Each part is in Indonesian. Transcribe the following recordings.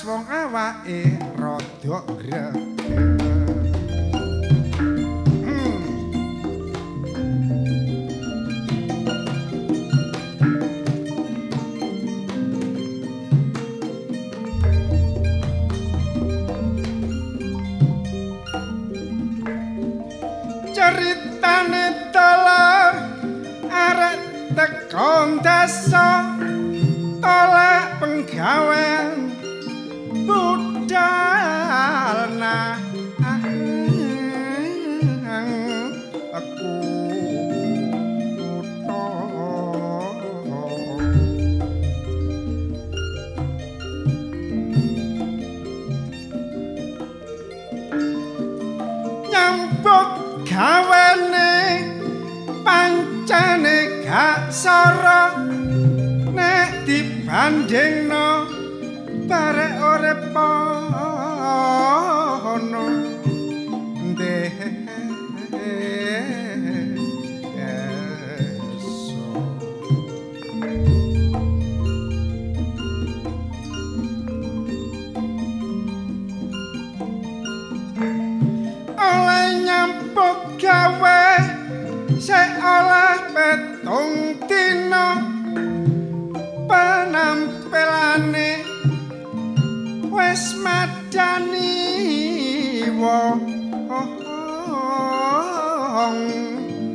wong awake rada greg.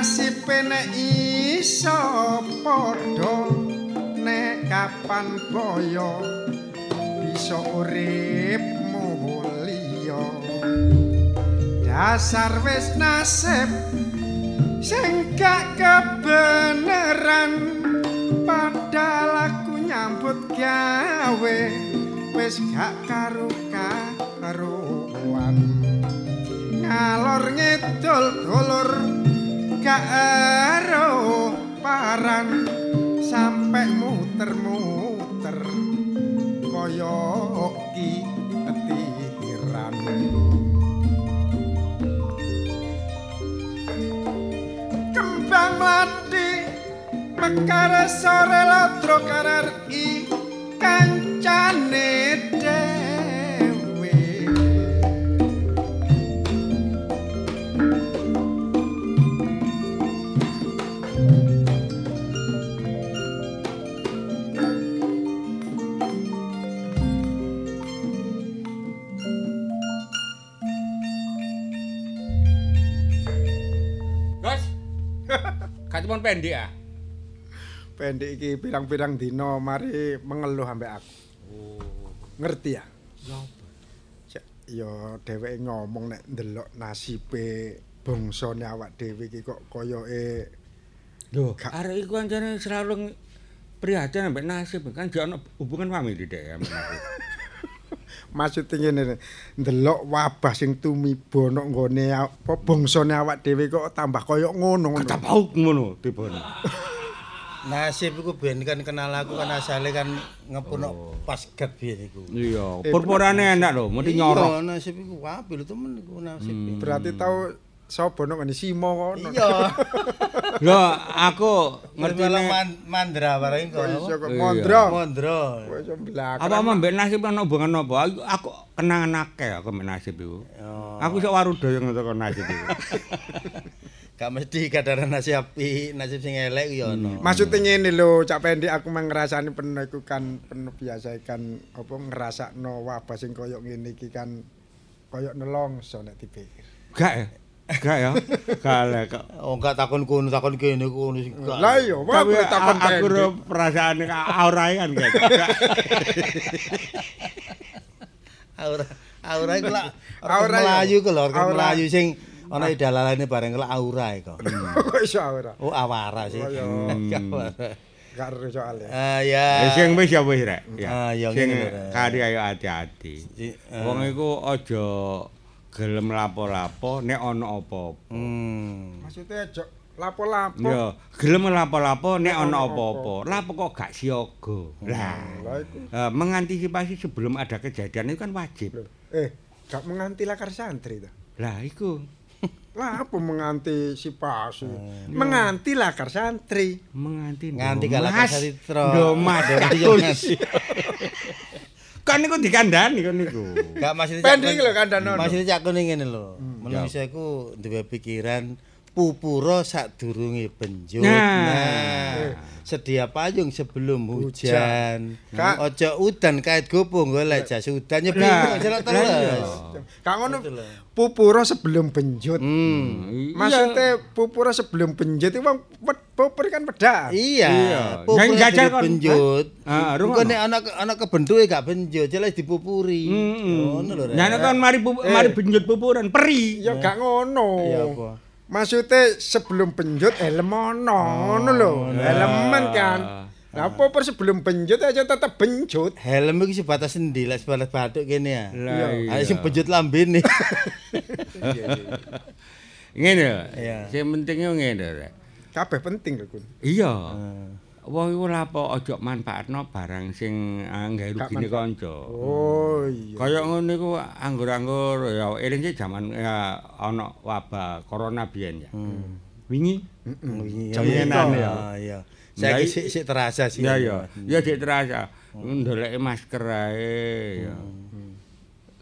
nasibe nek iso padha nek kapan boyo bisa urip mulya. Dasar wis nasib sing gak kebeneran padahal aku nyambut gawe wis gak karo karuan ngalor ngidul dulur gak ero paran sampe muter-muter kaya ki ketiran. Kembang mati mekar sore ladro karar Katipun pendek ah. pendek iki pirang-pirang dina mari mengeluh ambek aku. Ngerti ya Cek, ya dheweke ngomong nek ndelok nasibe bangsane awak dhewe iki kok koyoke Lho, arek iku ancane selalu prihatin ambek nasib. Kan jek ana hubungan famili dek ambek nasib. Maksud ngene ndelok wabah sing tumiba nok nggone apa bangsane awak dhewe kok tambah koyo ngono pauk ngono tibane. Nasib iku ben kan kenal aku kan asale kan ngepuno pasgat biyen iku. Iya, Eh, purpurane enak lho, mesti nyorok. Iya, nasib iku apik lho temen iku nasib. Berarti tau sapa nok ngene Simo ngono. Iya. Lho, aku Ngerti man, mandra bareng kok. Kok iso kok Iya. mondro. Mondro. Wis mblakar. apa mau mbek nasib ana hubungan apa? Aku, aku kenangan akeh aku mbek nasib iku. Oh. Aku sok warudoyo ngerti nasib iku. Gak mesti kadaran nasib apik, nasib sing elek ya ono. Maksudnya ngene lho, cak pendek aku mah ngrasani penuh iku kan penuh biasa kan apa ngrasakno wabah sing koyo ngene iki kan koyo nelongso nek dipikir. Gak ya? Gak ya. Gak kok. Oh, enggak takon kono, takon kene kono sing enggak. Lah iya, Tapi aku takon aku pendek. ro perasaan aurae kan gak. Aura aura iku lak Aura aura ya. Melayu ku lho, Aura. Melayu sing ana dalalane bareng lak aura iku. Kok iso ora? Oh, awara sih. Oh, iya. Awara. Gak ero soalnya. Ah ya. Ya sing wis ya wis rek. Ah, ya, Sing kari ayo hati-hati. Ah. Wong iku aja gelem lapo-lapo nek ana apa-apa. Hmm. Maksudnya aja lapo-lapo. Ya, gelem lapo-lapo nek ana apa-apa. Lapo kok gak siaga. Lah, Lah eh, mengantisipasi sebelum ada kejadian itu kan wajib. Eh, gak menganti lakar santri ta. Lah iku Lah apa mengantisipasi? Oh, Menganti lakar santri. menganti Nganti kalak kasatitra. Ndomas kan niku dikandani kon niku. Enggak maksudnya pending lho kandanono. Maksudnya cak kene ngene lho. Hmm. Menungso iku duwe pikiran pupura sadurunge benjut. Nah. Nah, sedia payung sebelum hujan. Kak. Ojo udan kait gopo golek jas udan lah iya. terus. Gak ngono. Pupura sebelum benjut. Hmm. Maksudnya pupura sebelum benjut itu wong pupur kan pedang. Iya, Iya. pupur dari kon- benjut. Ah, Engko rungono. nek anak anak kebentuke gak benjut, jelas dipupuri. Ngono lho. Nyana kan mari mari benjut pupuran peri. Ya gak ngono. Iya apa? Maksudnya sebelum benjut helm ono, ngono lho. Helman kan. Nah, pupur sebelum benjut aja tetep benjut. Helm iki sebatas endi lek sebatas batuk kene ya. Lah iya. Sing benjut lambene. Ngene. Iya. Sing pentingnya ngene rek. Kabeh penting lho, Kun. Iya. Wong iku lapo aja manfaatno barang sing anggawe Gak rugine kanca. Oh iya. Kaya ngono iku anggur-anggur ya eling sih jaman ya ana wabah corona biyen ya. Wingi Wingi Jaminan ya. ya. Iya. Saiki Lah, sik sik terasa sih. ya ya. Ya dik terasa. Ndoleke masker ae ya.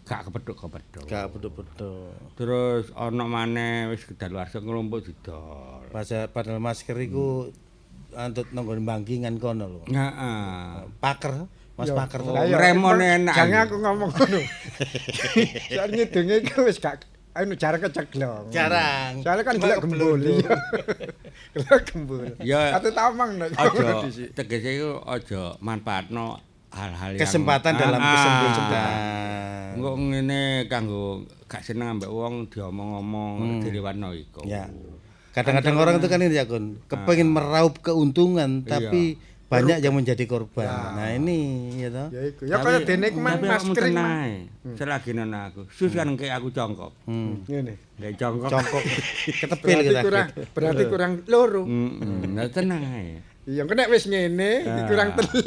Gak kepethuk-kepethuk. Gak beduk-beduk. Terus ana maneh wis kedaluarsa nglumpuk didol. Pas- Padahal masker iku antut nonggon bangkingan kono lho. Heeh. Paker, Mas. Paker tuh. Lah iya, Remon per- enak. Jangan aku ngomong ngono. Soalnya ngidunge iku wis gak anu jarang keceglong. Jarang. Soalnya kan gelek gembul. Gelek gembul. Ya. Kate tamang nek. Aja tegese iku aja manfaatno hal-hal yang Kesempatan dalam Ah, kesempatan. Engko ngene kanggo gak seneng ambek wong diomong-omong direwanno iku. Ya. Kadang-kadang orang itu kan ini ya Kun, kepengen meraup keuntungan tapi banyak yang menjadi korban. Nah, ini ya toh. Ya iku. Ya kaya dene kemang Tapi Mang. ae. Selagi nang aku. Sus kan kayak aku congkok. Hmm. Ngene. Kayak congkok. Congkok ketepil Berarti kita. kurang berarti kurang loro. Heeh. Nah tenang ae. Iya, kena wis ngene, kurang telu.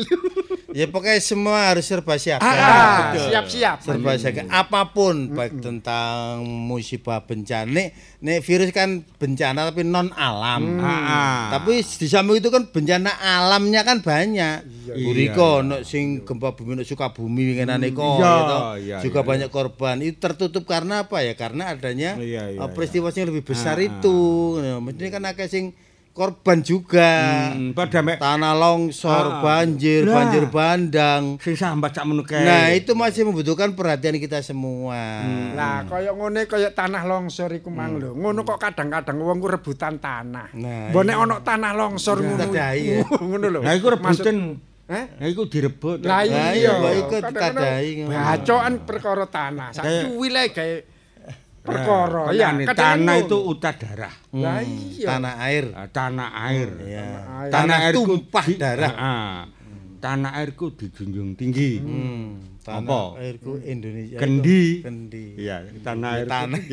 Ya pokoknya semua harus serba siap. Ah, Betul. siap-siap. Serba siap. Apa pun baik tentang musibah bencana. Nek, nek virus kan bencana tapi non alam. Ah. Tapi di samping itu kan bencana alamnya kan banyak. Iya, Buriko ono sing gempa bumi ono Sukabumi winginane kok Iya, ya toh. iya, Juga iya. banyak korban. Itu tertutup karena apa ya? Karena adanya Iya, iya, uh, peristiwa yang lebih besar Ah, itu. Nah, Maksudnya kan akeh sing korban juga. Hmm, padha mek Tanah longsor, Ah. banjir, Lah. banjir bandang. sing sambat sak menuke. Nah, itu masih membutuhkan perhatian kita semua. Lah, kaya ngene kaya tanah longsor iku mang lho. Ngono kok kadang-kadang wong ku rebutan tanah. Nah, Mbok nek ana tanah longsor ngono. Ngono lho. Lah iku rebutan. Eh? Lah iku direbut. Lah iya, iya, iku ngono. Bacokan perkara tanah. Sak cuwi le gawe perkara. Ya, kadang tanah itu utar darah. Hmm, iya. Tanah air. Ah, Tanah air. Ya. air. Tanah airku tumpah di- darah. Ah, Tanah airku dijunjung tinggi. Hmm, tanah Apa? airku Indonesia. Kendi. itu Kendi. Iya, tanah air. Tanah.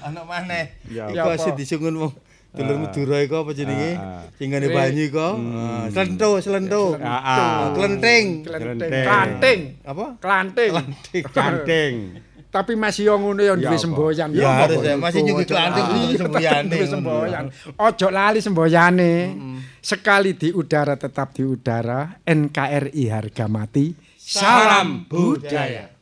Anak maneh. Ya, apa? asih disungun wong dulur Madura iku apa jenenge? Ah, ah. Sing ngene banyu iku. Ah, Slento, slento. Ah, ah. Klenting. Klenting. Klanting. Apa? Klanting. Canting. Tapi masih yo ngono yo duwe semboyan. Ya, harus ya. Masih nyugi Ojo klanting semboyane. duwe semboyan. Ojo lali semboyane. Sekali di udara tetap di udara. NKRI harga mati. Salam budaya.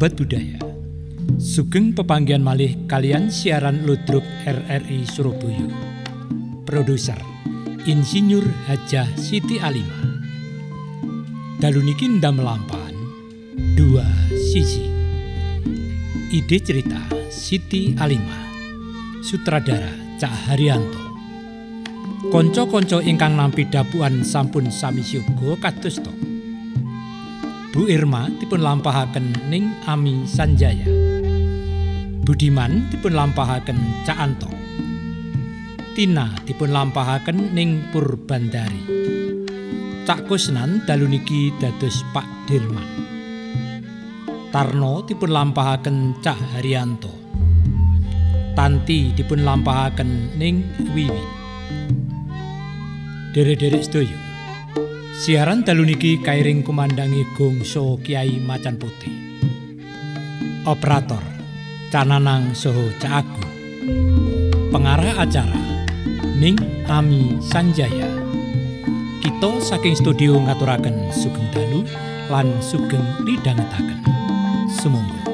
Sahabat budaya, sugeng pepanggian malih kalian siaran ludruk RRI Surabaya. Produser Insinyur Hajah Siti Alima. Dalu niki ndam lampahan dua sisi. Ide cerita Siti Alima. Sutradara Cak Haryanto. Konco-konco ingkang nampi dapuan sampun sami syoga kados to. Bu Irma dipun lampahaken ning Ami Sanjaya. Budiman dipun lampahaken Cak Anto. Tina dipun lampahaken ning Purbandari. Cak Kusnan dalu niki dados Pak Dirman. Tarno dipun lampahaken Cak Haryanto. Tanti dipun lampahaken ning Wiwi. Derek-derek sedaya. Siaran dalu niki kairing kumandangi Gongso Kiai Macan Putih. Operator Cananang Soho Caagung. Pengarah acara Ning Ami Sanjaya. Kita saking studio ngaturaken sugeng dalu lan sugeng midhangetaken. Sumangga.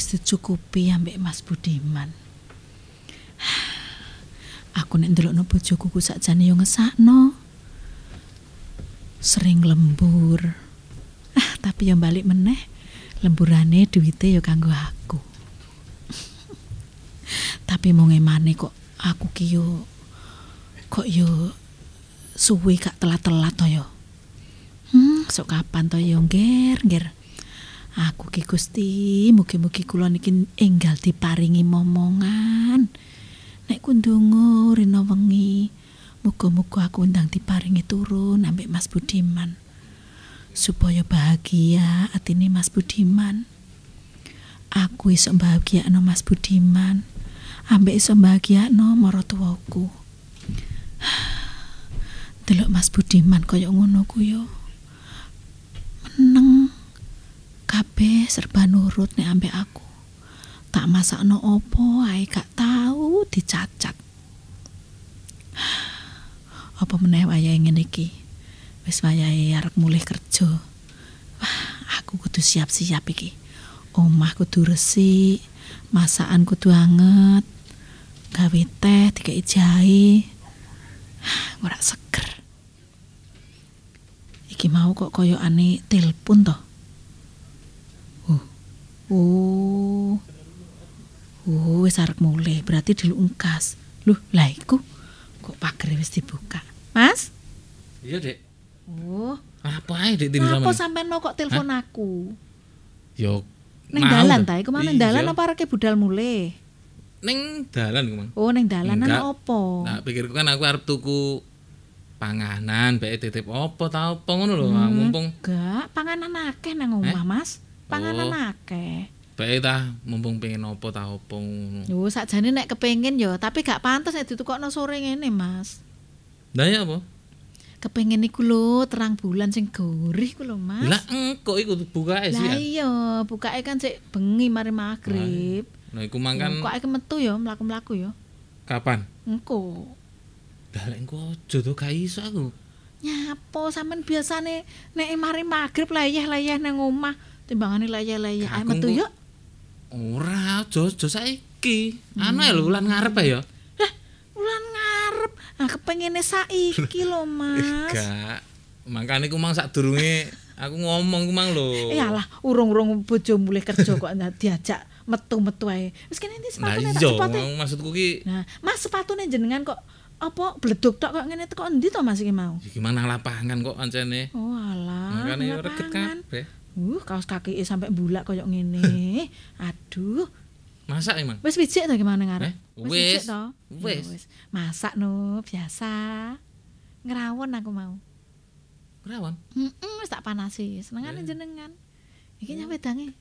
Wis dicukupi ambek Mas Budiman. Aku nek ndelokno bojoku ku sakjane yo ngesakno. Sering lembur. Ah, tapi yo balik meneh lemburane duwite yo kanggo aku. tapi mau ngemane kok aku ki yo kok yo suwe gak telat-telat to yo hmm sok kapan to yo ngger ngger aku ki Gusti mugi-mugi kula niki enggal diparingi momongan. Nek ku ndonga rina wengi muga-muga aku ndang diparingi turun ambek Mas Budiman. Supaya bahagia atine Mas Budiman. Aku iso bahagiakno Mas Budiman ambek iso bahagiakno maratuwaku delok Mas Budiman kaya ngono ku yo. Meneng kabeh serba nurut nek ambek aku. Tak masakno opo ae gak tahu dicacat. Apa meneh wayahe ngene iki? Wis wayahe arep mulih kerja. Wah aku kudu siap-siap iki. Omah kudu resik masakan kudu anget gawe teh dikai jahe. Ora seger. Iki mau kok koyo ane telepon toh? oh oh. Oh wis arep mulai berarti dilungkas Loh, lah iku kok pager wis dibuka? Mas? Iya, Dek. oh. Apa ae Dek tini apa sampean? sampean mau kok telepon aku? Yo Neng dalan ta? iku neng Iya. dalan apa arek budal mulai Ning dalan iku, Mang. oh neng dalan. Ana apa? Nah, pikirku kan aku arep tuku panganan, bae titip apa ta apa ngono lho, Hmm. mumpung. Enggak, panganan akeh nang omah, Mas. Panganan Oh. akeh. bae ta mumpung pengen apa ta apa ngono. Yo sakjane nek kepengin yo, tapi gak pantes nek ditukokno sore ngene, Mas. Lah ya apa? Kepengin iku lho terang bulan sing gurih ku lho, Mas. Lah engko iku buka sih. Lah ya. iya, bukake kan sik bengi mari magrib. Nah, iku mangkan Kok aku metu yo, mlaku-mlaku yo. kapan? Engko. Lah lek engko aja to gak iso aku. Nyapo sampean biasane nek mari magrib layah-layah nang omah timbangane layah-layah. Aku metu yo. Ora, aja aja saiki. Anu ya lho bulan ngarep ya. Ulan ngarep. Ah kepengine saiki lho, Mas. Gak. Makane ku mang sadurunge aku ngomong ku mang lho. Eh alah, urung-urung bojo mulai kerja kok diajak metu-metu ae. Wis kene Nah sepatune tak iya, cepote. maksudku ki Nah, Mas sepatune jenengan kok apa bleduk tok kok ngene teko endi to Mas iki mau? ya gimana lapangan kok ancene. Oh alah. Makane reget kabeh. Uh, kaos kaki sampai bulak koyo ngene. Aduh. Masak emang. Wis wijik to gimana ngarep? Eh, wis. to? Wis. Ya Masak no, biasa. Ngerawon aku mau. Kerawan. Heeh, wis tak panasi. Senengane jenengan. Iki nyampe wedange.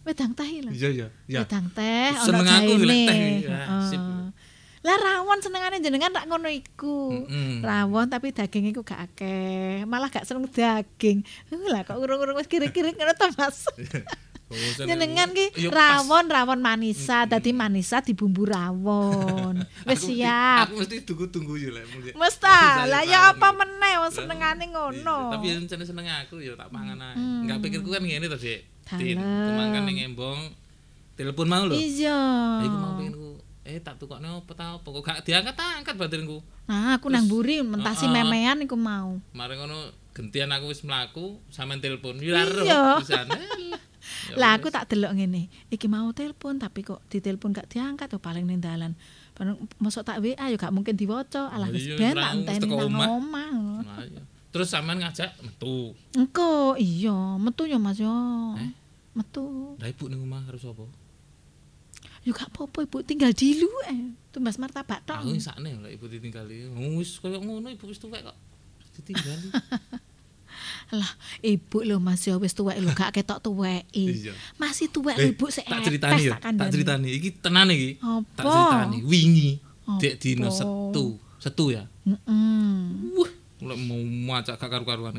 Wedang teh lho. Iya iya. Ya. Wedang teh ono Seneng aku golek teh. Ya, Heeh. Lah rawon senengane jenengan tak ngono iku. Mm-mm. Rawon tapi daging iku gak akeh. Malah gak seneng daging. Lah kok urung-urung wis kiri-kiri ngono to Mas. Oh, jenengan ki Iya, rawon rawon manisa dadi manisa di bumbu rawon wis siap Aku mesti tunggu-tunggu yo lek mulai. Wes ta, Misalnya lah ya apa meneh wong senengane ngono. Iya, Tapi yang seneng aku ya tak pangan ae. Enggak pikirku kan ngene to, Dik. Din, kemangkan ning embong telepon mau lho. Iya. Ya iku mau pengen ku eh tak tukokne opo ta opo kok gak diangkat-angkat batinku. Nah, aku nang mburi mentasi Heeh. memean iku mau. Mari ngono gentian aku wis mlaku sampean telepon. Iya. Ya Lah aku tak delok ngene. Iki mau telepon tapi kok ditelepon gak diangkat tuh paling ning dalan. Mosok tak WA ya gak mungkin diwaca. Alah Oh wis ben tak enteni nang omah. Terus sampean ngajak metu. Engko iya, metu ya Mas yo. Eh? Metu. Lah ibu ning omah harus apa? Yo gak apa-apa Ibu tinggal dilu eh. Tumbas martabak tok. Aku sakne lek ibu ditinggali. Wis koyo ngono ibu wis tuwek kok. Ditinggali. Lah, ibu lho Mas yo wis tuwek lho gak ketok tuweki. Iya. Masih tuwek Eh, ibu sik tak ceritani ya, tak ceritani. Iki tenan iki. Tak ceritani. Wingi dek dino setu. Setu ya. Heeh. Wah, lek mau macak gak karu-karuan.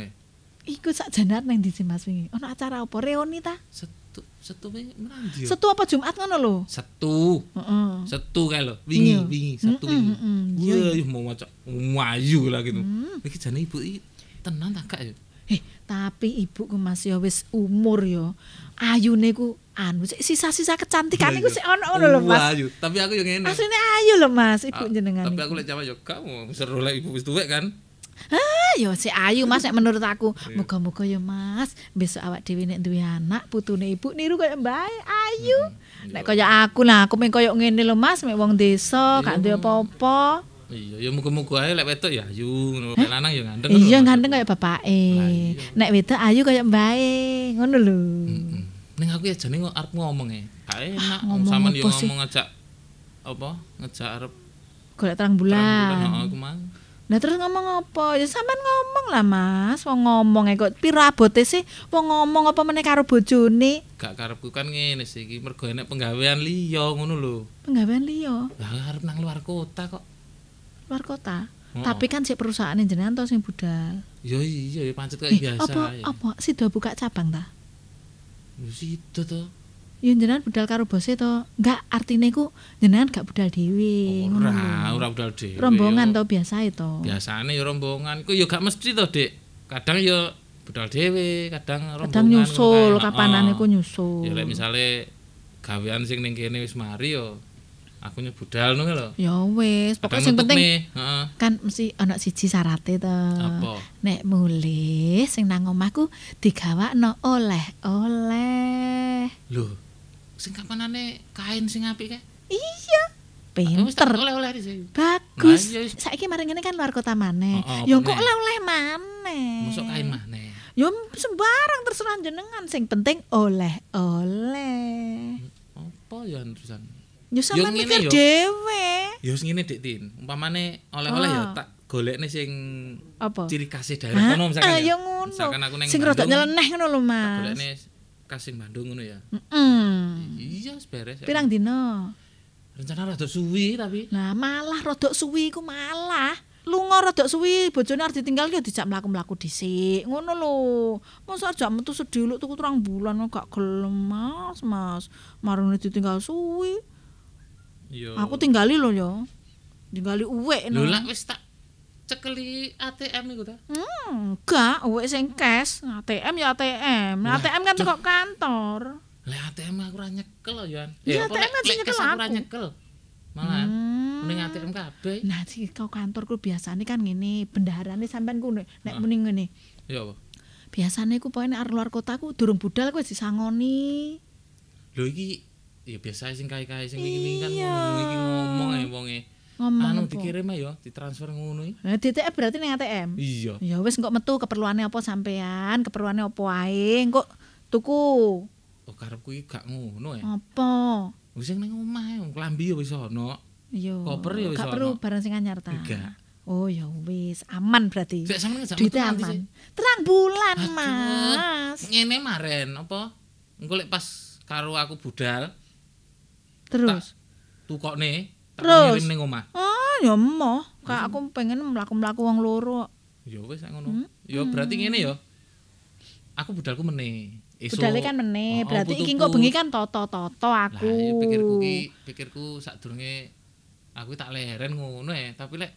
Iku sak janar nang ndi sih Mas wingi? Ono acara apa reuni ta? Setu, setu merandi. ya? Setu apa Jumat ngono lho? Setu. Heeh. Setu kae lho. Wingi, Iya. wingi, setu mm-mm. Iya, Wah, mau macak mayu lah gitu. Mm. Iki jane ibu iki tenan tak gak ya? Eh, tapi ibuku Mas yo wis umur yo. Ayune ku anu sisa-sisa kecantikan iku sik ono ngono lho Mas. Wayu, tapi aku yang ngene. Asline ayu lho Mas, ibu Ah, jenengan. Tapi aku lek jaman yo gak mau seru lek ibu wis tuwek kan. Ah, yo sik ayu Mas nek menurut aku. Iya. Muga-muga yo Mas, besok awak dhewe nek duwe anak, putune ibu niru koyo mbae ayu. Nek koyo aku lah, aku meng koyo ngene lho Mas, mek wong desa, gak duwe apa-apa. Iya, ya muga-muga ae lek wedok ya ayu, ngono lek lanang ya ganteng. Iya ganteng kayak bapake. Iya. Nek wedok ayu kayak mbae, ngono lho. Ning aku ya jane arep ngomong e. Gak enak ngomong sampean yo ngomong ngajak apa? Ngajak arep Golek terang terang bulan, bulan. heeh, aku mang. Lah terus ngomong apa? Ya sampean ngomong lah Mas, wong ngomong e kok piro abote sih wong ngomong apa meneh karo bojone? Gak karepku kan ngene sih iki mergo enek penggawean liya ngono lho. Penggawean liya Lah arep nang luar kota kok. luar kota. Oh. Tapi kan sik perusahaan jenengan to sing budal. Ya iya ya pancet kayak Eh, biasa apa ya. apa sido buka cabang ta? Situ to. Ya jenengan budal karo bose to. Enggak, artine ku jenengan gak budal dhewe, lho. Ora, ora budal dhewe. Rombongan yo. to biasa to. Biasane ya rombongan. Ku ya gak mesti to, Dik. Kadang ya budal dhewe, kadang rombongan. Kadang nyusul, kapanane ku nyusul. Ya lek misale gawean sing ning kene wis mari ya aku budal ngono lho. Ya wis, Kadang sing penting nih, kan mesti ana siji syarate to. Apa? Nek mulih sing nang omahku digawakno oleh-oleh. Lho, sing kapanane kain sing apik kae? Iya. Pinter. oleh-oleh Bagus. Nah. Saiki mari ngene kan luar kota maneh. Oh, oh, Ya kok oleh-oleh maneh. Masuk kain maneh. Ya sembarang terserah jenengan sing penting oleh-oleh. Apa ya terusan? Ya sampean ngene mikir yo. dhewe. Ya ngene Dik Tin. Umpamane oleh-oleh ya Ah. tak golekne sing Apa? ciri khas daerah kono misalkan Ah, ya. ya ngono. Misalkan aku neng Sing rada nyeleneh ngono lho, Mas. golekne khas sing Bandung ngono ya. Heeh. Iya, beres. ya. Pirang dina? Rencana rada suwi tapi Lah malah rodok suwi iku malah lunga rodok suwi bojone arep ditinggal ya dijak mlaku-mlaku dhisik ngono lho masa ajak metu sediluk tuku terang bulan gak gelem Mas Mas marune ditinggal suwi yo aku tinggali lho ya tinggali uwek Lho lah wis tak cekeli ATM iku ta. Hmm, enggak, uwek sing cash, ATM ya ATM. Nah, ATM kan teko kantor. Lah ATM aku ora nyekel loh, Yohan. Iya, apa, ATM kan lek nyekel aku ora nyekel. Malah Hmm. mending ATM kabeh. Nah, sing kau kantor ku biasane kan ngene, bendaharane sampean ku nek Ah. muni ngene. Ya apa? Biasane ku pokoke nek arep luar kota ku durung budal ku wis disangoni. Lho iki ya biasa sing kae-kae sing wingi-wingi kan ngono iki ngomong ae wonge. Ngomong Anu dikirim ya, ditransfer ngono. Nah, DTF berarti ning ATM. Iya. Ya wis kok metu keperluannya apa sampean, keperluannya apa ae, kok tuku. Oh karepku iki gak ngono ya. Apa? Wis sing ning omah klambi ya wis ono. Yo. Koper ya wis Gak perlu ono. barang sing anyar ta. Enggak. Oh ya wis, aman berarti. Sik sampeyan gak aman. Terang bulan, Aduh, Mas. Ngene maren apa? Engko lek pas karo aku budal Terus. tukokne Terus? ngirim ning omah. Oh, ya emoh. Kak aku pengen mlaku-mlaku wong loro. Ya wis sak Hmm? ngono. Ya berarti ngene ya. Aku budalku meneh. Esuk. Budale kan meneh, Oh, berarti iki putu-putu. engko bengi kan toto-toto aku. Lah ya pikirku ki, pikirku sadurunge aku tak leren ngono ya, tapi lek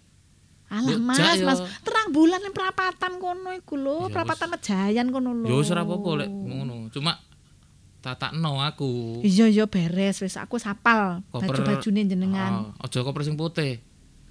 Alah Mas, yo. Mas, terang bulan ning perapatan kono iku lho, Ya perapatan Mejayan kono lho. ya ora apa-apa lek ngono. Cuma tatakno aku. Iya iya beres wis aku sapal baju-bajune jenengan. Oh, aja koper sing putih.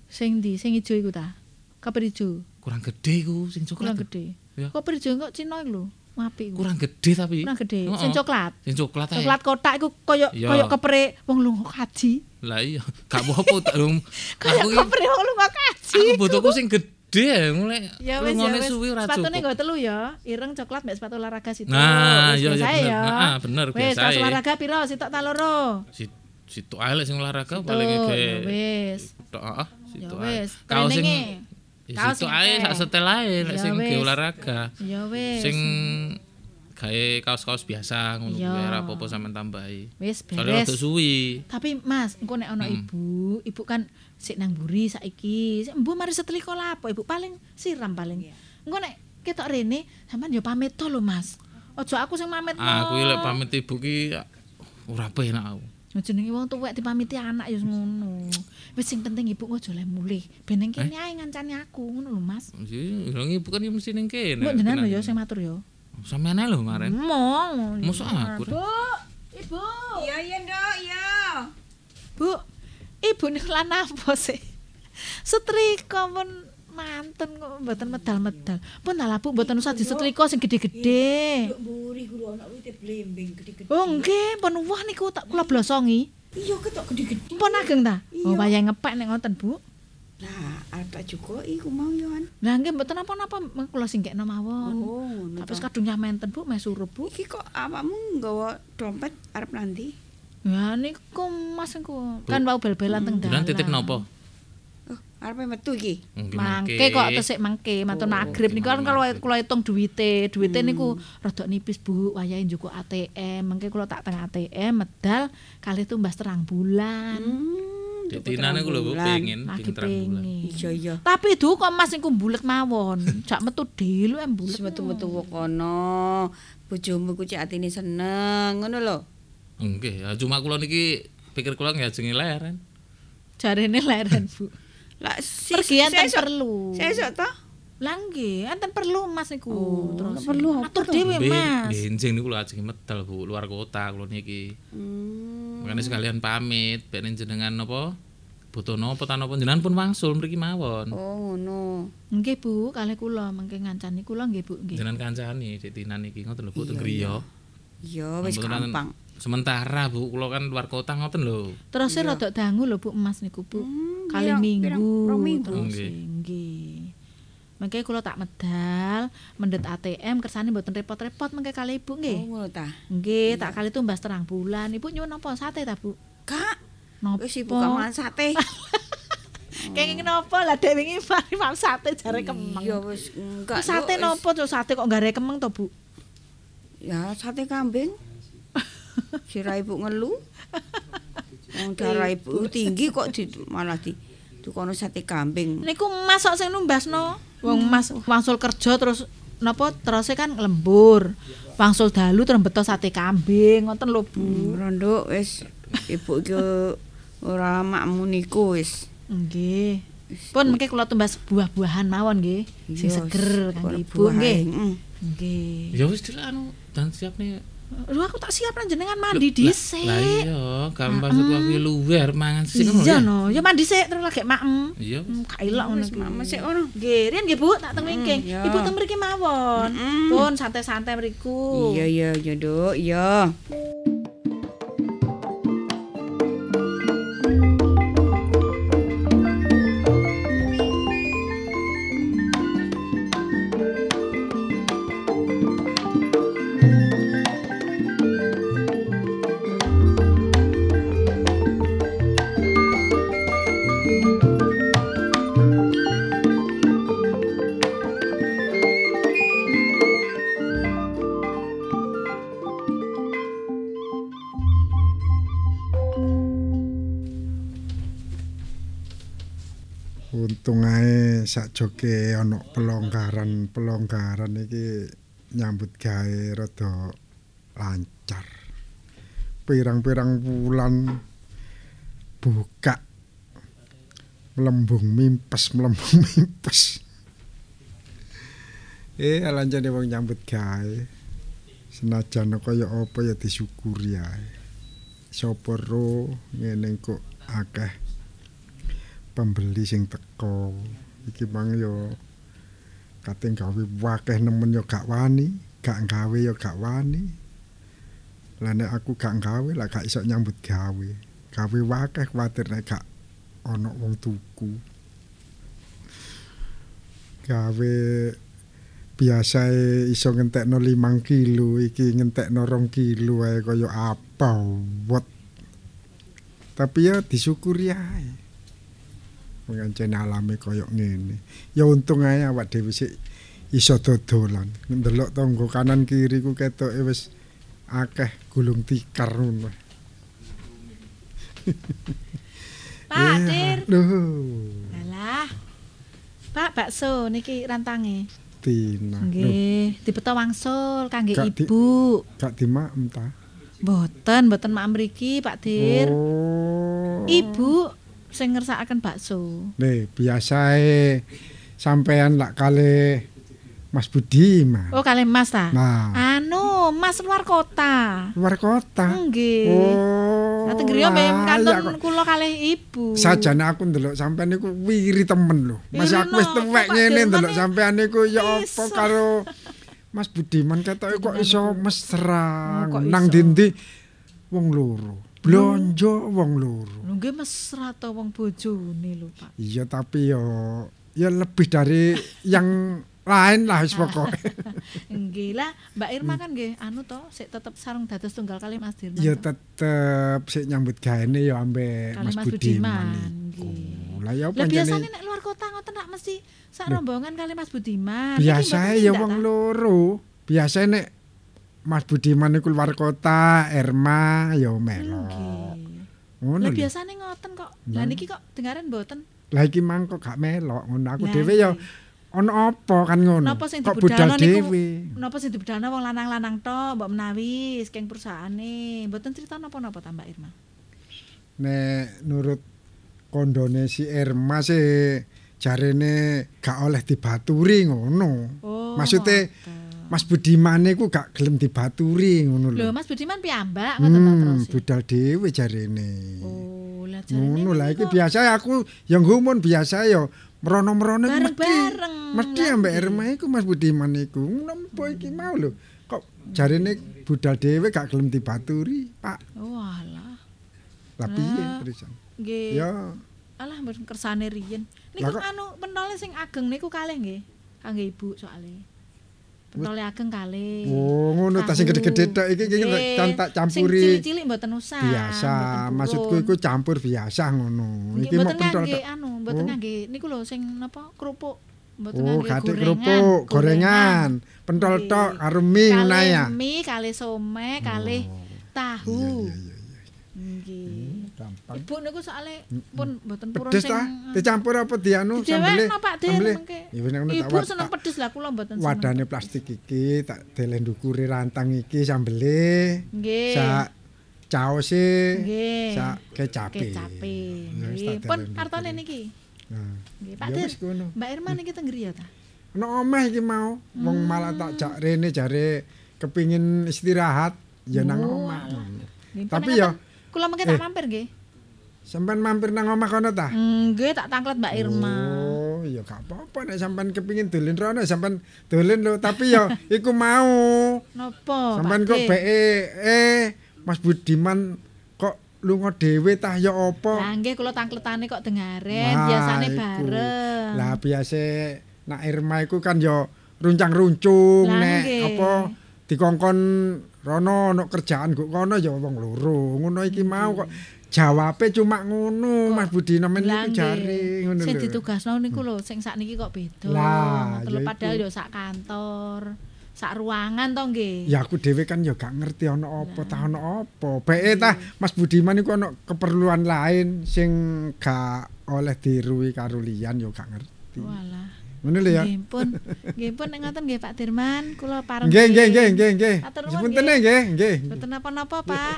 Sing ndi? Sing ijo iku ta? Koper ijo. Kurang gede ku sing Kurang coklat. gede. Ya. Koper ijo kok Cina iku lho. Iku. Kurang gede tapi. Kurang gede. Heeh. Sing coklat. Sing coklat ae. Coklat kotak iku koyo Iya. koyo kepere wong lunga kaji. Lah iya, gak apa-apa tak dong. Koyo kepere wong lunga kaji. aku butuhku sing gede ya, mulai Ya wis ya wis. Sepatune nggo telu ya. Ireng coklat mbek sepatu olahraga situ. Nah, Wis iya, iya, bener. ya. Heeh, bener, Wis biasa kaos ya. olahraga piro sitok ta loro? Si situ ae lek sing olahraga paling ya ge. wis. Tok heeh, Ya situ ae. wis. Kaos sing. Ya, Kaos situ ae sak setel ae lek Ya sing ge wis. olahraga. Ya wis. Sing gawe kaos-kaos biasa ngono kuwi ora apa-apa sampean tambahi. wis beres. rada suwi. Tapi Mas, engko nek ana Hmm. ibu, ibu kan sik nang mburi saiki. Sik Embu mari setrika lapo, ibu paling siram paling. Engko nek ketok rene, sampean yo pamit to lho Mas. Ojo aku sing pamit. Aku lek pamit ibu ki ora penak aku. jenenge wong tuwek dipamiti anak ya ngono. Wis sing penting ibu ojo le mulih. Ben ning Eh? kene ae ngancani aku ngono lho Mas. Orang ibu kan ya mesti ning kene. Mbok jenengan lho ya sing matur ya. Sampeyan lho kemarin. Mau. Mosok aku? Bu, Ibu. Iya iya ndok iya. Bu, ibu nih lan apa sih? Setrika pun manten kok mboten medal-medal. Pun lah Bu mboten usah disetrika sing gede-gede. Ndok mburi kulo ana wite blembing gede-gede. Oh nggih, pun wah niku tak kula blosongi. Iya ketok gede-gede. Pun ageng ta? Oh Iya. wayah ngepek nek ngoten Bu. Lah, arep tak juga iku mau yo an. Lah nggih mboten apa-apa kula singgekno mawon. Oh. Tapi ta. kadung nyamenten Bu, meh surup Bu. Iki kok awakmu nggawa dompet arep nanti? Ya niku Mas niku kan wau bel-belan teng dalan. Jenengan titip napa? Oh, arep metu iki. Mangke kok tesik mangke matur magrib niku kan kalau kula hitung duwite, duwite niku rada nipis Bu, wayahe njukuk ATM, mangke kula tak teng ATM medal kalih tumbas terang bulan. Hmm, Dek tuku tinane ku lho Bu, bulan. pengen Lagi pinter bulan. Iya iya. Tapi du kok Mas niku bulet mawon, jak metu delu em bulet. Wis metu-metu kono. Bojomu ku cek atine seneng, ngono lho. Nggih, ya cuma kula niki pikir kula ngajengi leren. Jarene leren Bu. Lah si Pergi enten sesuk- perlu. Sesuk to? Lah nggih, enten perlu Mas niku. Oh, Terus perlu apa atur dhewe Mas. Benjing niku lho ajengi medal Bu, luar kota kula niki. Hmm. Makanya sekalian pamit, ben jenengan napa? Butuh napa ta napa jenengan pun wangsul mriki mawon. Oh, ngono. Nggih Bu, kalih kula mangke ngancani kula nggih Bu nggih. Jenengan kancani Dek Tinan niki ngoten lho Bu teng griya. Iya, wis Mboten gampang. Sementara Bu, kula kan luar kota ngoten lho. Terus rada dangu lho Bu emas niku Bu. Hmm, Kali pirang- minggu. minggu. Terus Nggih. nggih. Mangke kula tak medal, mendet ATM kersane mboten repot-repot mangke kali Ibu Oh, nggih. ngono ta. Nggih, tak kali tumbas terang bulan. Ibu nyuwun napa sate ta Bu? Kak, Napa? wis ibu kamangan sate. Kenging napa lah dek wingi mari mam sate jare kemeng. Iya wis enggak. Sate napa to sate kok gare kemeng to Bu? Ya, sate kambing. Sira ibu ngelu. Wong darah ibu tinggi kok di, malah di tukono sate kambing. Niku emas kok sing numbasno. Wong Mas wangsul kerja terus napa terusé kan lembur. Wangsul dalu terus beto sate kambing ngoten lho Bu. Rondo wis ibu iki ora makmu niku wis. Nggih. Pun mengke kula tumbas buah-buahan mawon nggih. Sing Iya, seger kangge buah- Ibu nggih. ae, mm. Nggih. Ya wis dhewe anu dan siap nih. Lho aku tak siap nang jenengan mandi dhisik. Lah iya, gampang satu aku luwer mangan sing ngono. Iya ya. no, ya mandi sik terus lagi maem. Iya. Hmm, Gak ilok ngono iki. mama sik ngono. Nggih, riyen nggih Bu, tak teng wingking. ya. Ibu teng mriki mawon. Pun santai-santai mriku. Iya iya iya, Nduk, iya. Sakjoke ana pelonggaran-pelonggaran iki nyambut gawe rada lancar. Pirang-pirang bulan buka melembung mimpes melembung mimpes. Eh alancane wong nyambut gawe. Senajan kaya apa ya disyukuri ae. Sapa ro ngene kok akeh pembeli sing teko. Iki mang yo kating gawe wakeh nemen yo gak wani, gak gawe yo gak wani. Lah nek aku gak gawe lah gak iso nyambut gawe. Gawe wakeh kuwatir nek gak ana wong tuku. Gawe biasa iso ngentekno 5 kilo iki ngentekno 2 kilo ae kaya apa wet. Tapi ya disyukuri ae. Mengancen alame kaya ngene. Ya untung ae awak dhewe sik iso dodolan. Ndelok tangga kanan kiri ku ketoke wis akeh gulung tikar ngono. Pak Dir. Alah. Pak bakso niki rantange. Tina. Nggih, dibeto wangsul kangge di- ibu. gak dimaem ta? Mboten, mboten mak mriki, Pak Dir. Oh. Ibu sing ngersakaken bakso. Nih, biasae sampean lak kali Mas Budi, Mas. Oh, kalian Mas ta? Nah, Anu, Mas luar kota. luar kota. Nggih. Oh. Lah teng griya mbek kanton kok. kula kalih ibu. Sajane aku ndelok sampean niku wiri temen lho. Mas Wiri aku wis tuwek ngene ndelok sampean niku ya apa karo Mas Budiman ketoke kok iso mesra Oh, kok nang dindi wong loro. Blonjo wong loro. Lho nggih mesra to wong bojone lho, Pak. Iya tapi yo ya lebih dari yang lain lah wis pokoke. Nggih lah, Mbak Irma kan nggih anu to, sik tetep sarung dados tunggal kali Mas Dirman. Ya tetep sik nyambut gaene ya ambek Mas Mas Budiman. Lah ya Lah biasane nek luar kota ngoten nak mesti sak rombongan kali Mas Budiman. Niki biasa mboten ya wong ta? loro. Biasa nek Mas Budiman niku luar kota, Erma ya. Nggih. Ngono Lah biasane ngoten kok. Lah niki kok dengaren mboten. Lah iki mang kok gak melok ngono. Aku dhewe ya ana apa kan ngono. Napa sing dibudalno niku napa sing dibudalno wong lanang-lanang tok, mbok menawi saking perusahaane. Mboten cerita napa-napa ta Mbak Irma. Nek nurut kondone si Erma sih jarene gak oleh dibaturi ngono. Oh. Maksudnya ngoten. Mas Budiman niku gak gelem dibaturi ngono Lho, lho. Mas Budiman piyambak ngoten ta Hmm, terus. budal dhewe jarene. Oh, lah jarene Ngono lah iki biasa aku yang ngumun biasa ya merono-merono iku mesti. Mesti ambek. Erma iku Mas Budiman iku. Nempo iki mau lho. Kok jarene budal dhewe gak gelem dibaturi, Pak. Oh, alah. Lah piye terusan? Nggih. Ya Alah mboten kersane riyen. Niku anu pentole sing ageng niku kalih nggih. Kangge ibu soalé. Pentole ageng kalih. Oh, ngono ta sing Tahu. gede-gede tok iki iki tak tak Sing campuri cilik-cilik mboten usah. biasa. Maksudku iku campur biasa ngono. Iki mau mboten pentol ngangge tok. anu, mboten Oh. ngangge niku lho sing napa kerupuk. Mboten Oh, ngangge gorengan. kerupuk, gorengan, pentol tok karo mie ngono Kalih ya. mie, kalih somai, kalih tahu. Iya, iya, iya. Nggih. Gampang. Ibu niku soalé pun mboten purun Pedes sing ta? Dicampur apa dianu sambele? Sambele? Ya wis ngono tak Ibu seneng pedes lah kula mboten seneng. Wadane plastik iki tak delen ndukure rantang iki sambele. Nggih. Sak caose, Nggih. sak kecape. Kecape. Ya wis Nggih. Pun ndukure. niki. Nah. Nggih, Pak Ya Dir. Mbak Irma niki teng griya ta? Ono omah iki mau. Wong Hmm. malah tak jak rene jare kepingin istirahat ya nang Oh, omah. Tapi ya Kula mengke tak eh. mampir nggih. Sampean mampir nang omah kono ta? Nggih, tak tanglet Mbak Irma. Oh, ya gak apa-apa nek sampean kepingin dolen rono sampean dolen lho, tapi ya iku mau. Napa? sampean kok beke eh Mas Budiman kok lunga dhewe tah ya apa? Lah nggih kula tangkletane kok dengaren, Wah, biasane bareng. Lah biasa nak Irma iku kan ya runcang-runcung nek apa dikongkon rono ono kerjaan kok kono ya wong loro. Ngono iki mau kok jawabe cuma ngono Mas Budi nemen iku jare ngono Sing lho. ditugasno niku lho, sing sakniki kok beda. Lah, ya padahal yo sak kantor, sak ruangan to nggih. Ya aku dhewe kan ya gak ngerti ana apa ta ana apa. Beke tah Mas Budiman iku ana keperluan lain sing gak oleh diruwi karo liyan yo gak ngerti. Walah. Ngono lho ya. Nggih pun. Nggih pun ngoten nggih Pak Dirman, kula pareng. Nggih nggih nggih nggih nggih. Nggih. nggih nggih. Mboten napa-napa, Pak.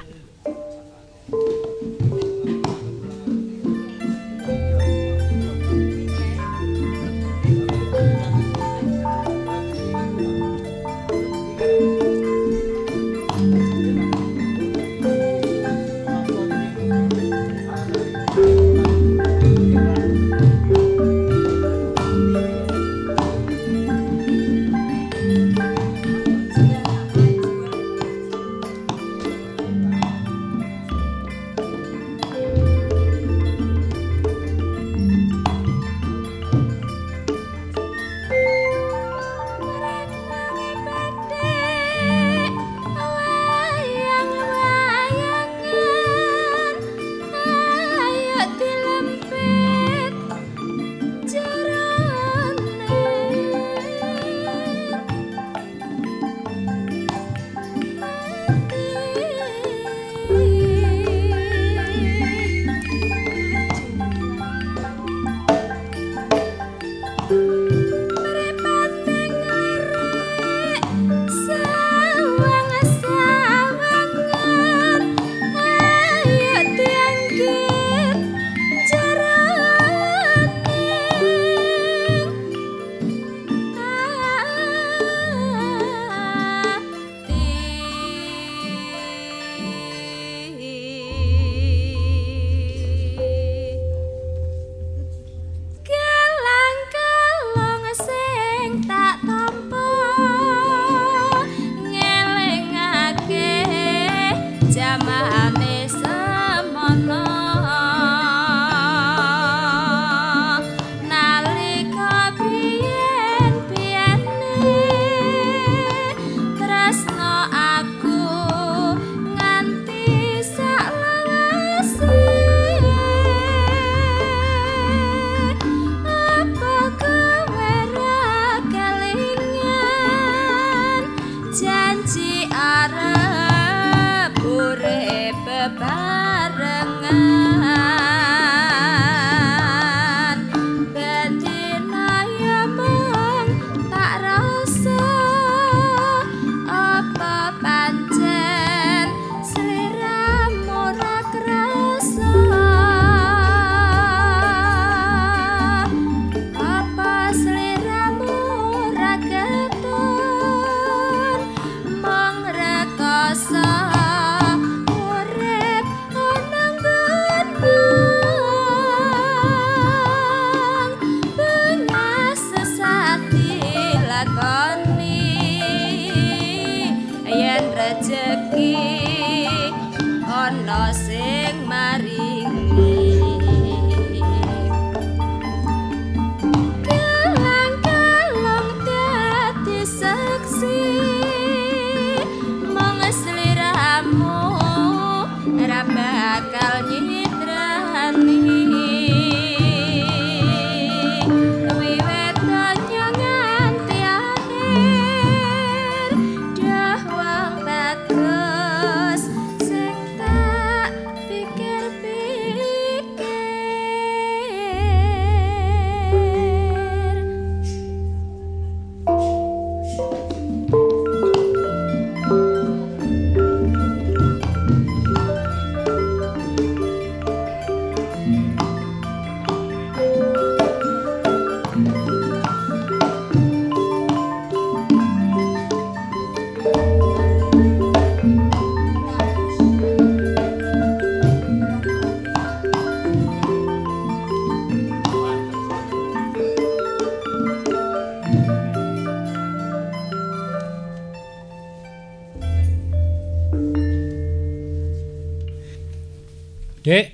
Dek,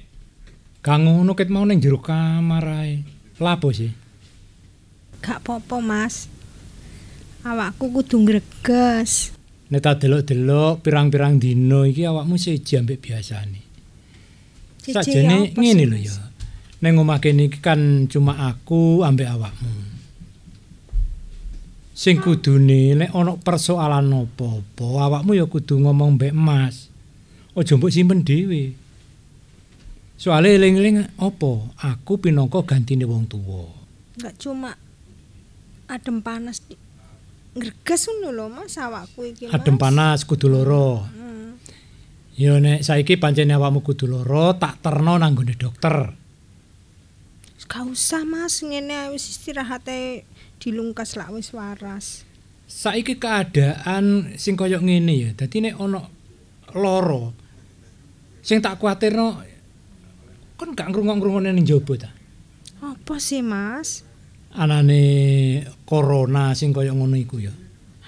kang ngono ket mau ning jero kamar ae. Lapo sih? Gak popo mas Awakku kudu ngreges Nek tak delok-delok pirang-pirang dino iki awakmu seji ambek biasane. Sih, ngene lho ya. Ning omah kene iki kan cuma aku ambek awakmu. Sing kudune nek ana persoalan apa-apa, awakmu ya kudu ngomong mbek Mas. Aja mbok simpen dhewe. Soale eling-eling apa? Aku pinangka gantine wong tuwa. Enggak cuma adem panas ngreges ngono lho Mas awakku iki Mas. Adem panas kudu lara. Hmm. Ya nek saiki pancen awakmu kudu lara, tak terno nang nggone dokter. Gak usah Mas ngene wis istirahat ae dilungkas lak wis waras. Saiki keadaan sing kaya ngene ya. Dadi nek ana lara sing tak kuwatirno kon gak ngrungok-ngrungokne ning jaba ta. Apa sih Mas? Anane corona sing kaya ngono iku ya.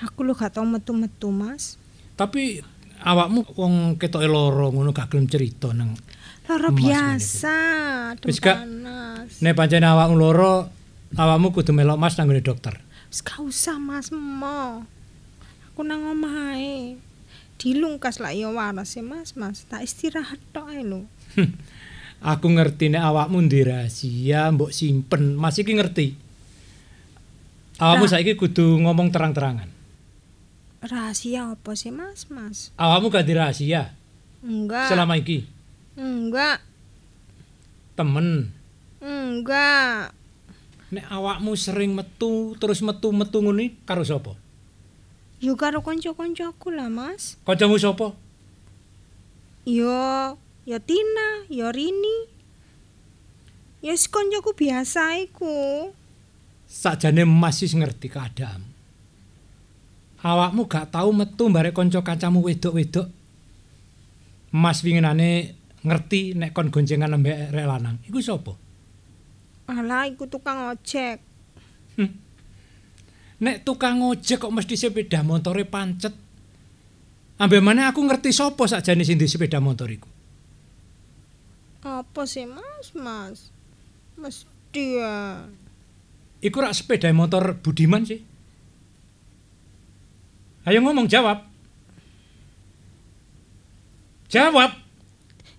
Aku lho gak tau metu-metu Mas. Tapi awakmu wong ketoke lara ngono gak gelem cerita nang Lara biasa, Wis gak- nek pancen awakmu lara awakmu kudu melok Mas nang dokter. Wis gak usah Mas mo. Aku nang omah ae. Dilungkas lak ya waras ya Mas, Mas. Tak istirahat tok ae lho. Aku ngerti nek awakmu ndek rahasia mbok simpen. Mas iki ngerti. Awakmu Ra- saiki kudu ngomong terang-terangan. Rahasia apa sih Mas, Mas? Awakmu gak di rahasia Enggak. selama iki. Enggak. Temen. Enggak. Nek awakmu sering metu terus metu-metu iki karo sapa? Yo karo kanca-kancaku lah, Mas. Kancamu sapa? Yo, yo Tina, yo Rini. Ya wis kancaku biasa iku. Sakjane Mas wis ngerti keadaan. Awakmu gak tau metu barek kanca kancamu wedok-wedok. Mas winginane ngerti nek kon goncengan ambek rek lanang. Iku sapa? Alah, iku tukang ojek. Nek tukang ojek kok mesti sepeda motore pancet. Ambek maneh aku ngerti sapa sakjane sing di sepeda motor iku. Apa sih, Mas? Mas. Mesti ya. Iku rak sepeda motor Budiman sih. Ayo ngomong jawab. Jawab.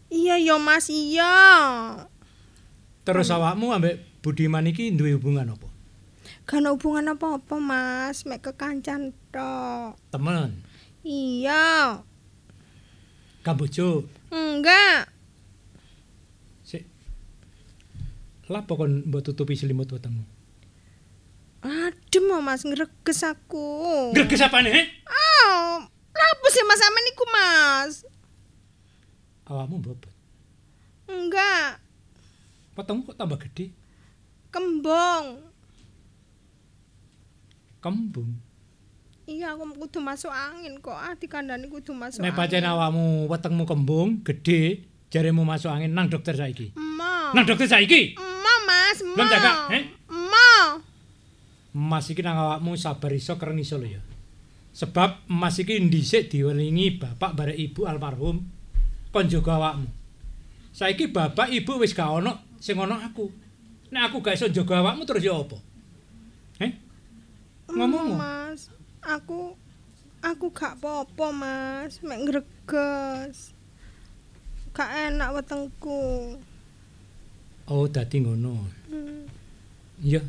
Iya yo Mas, iya. Terus awakmu ambek Budiman iki duwe hubungan apa? Gak hubungan apa-apa, Mas. Mek kekancan tok. Temen, Iya. kabojo. Enggak. Sik. Lapo kon mbok tutupi selimut wetengmu? Adem oh, Mas, ngreges aku. Greges apane? he? Oh, lapo sih Mas sampean iku, Mas? Awakmu bobot. Enggak, Wetengmu kok tambah gede? kembung. Kembung. Iya, aku kudu masuk angin kok. Ah, dikandani kudu masuk Nek angin. awakmu wetengmu kembung gede, jaremu masuk angin nang dokter saiki. Emma. Nang dokter saiki. Emma, Mas, Emma. Belum jaga, he? Emma. Emas iki nang awakmu sabar iso keren iso lho ya. Sebab emas iki dhisik diwelingi bapak barek ibu almarhum kon jaga awakmu. Saiki bapak ibu wis gak ono sing ono aku. Nek aku gak iso jaga awakmu terus ya apa? Heh? Ngomong. Mas, aku aku gak apa-apa, Mas. Mek ngreges. Gak enak wetengku. Oh, dadi ngono. Hmm. Iya.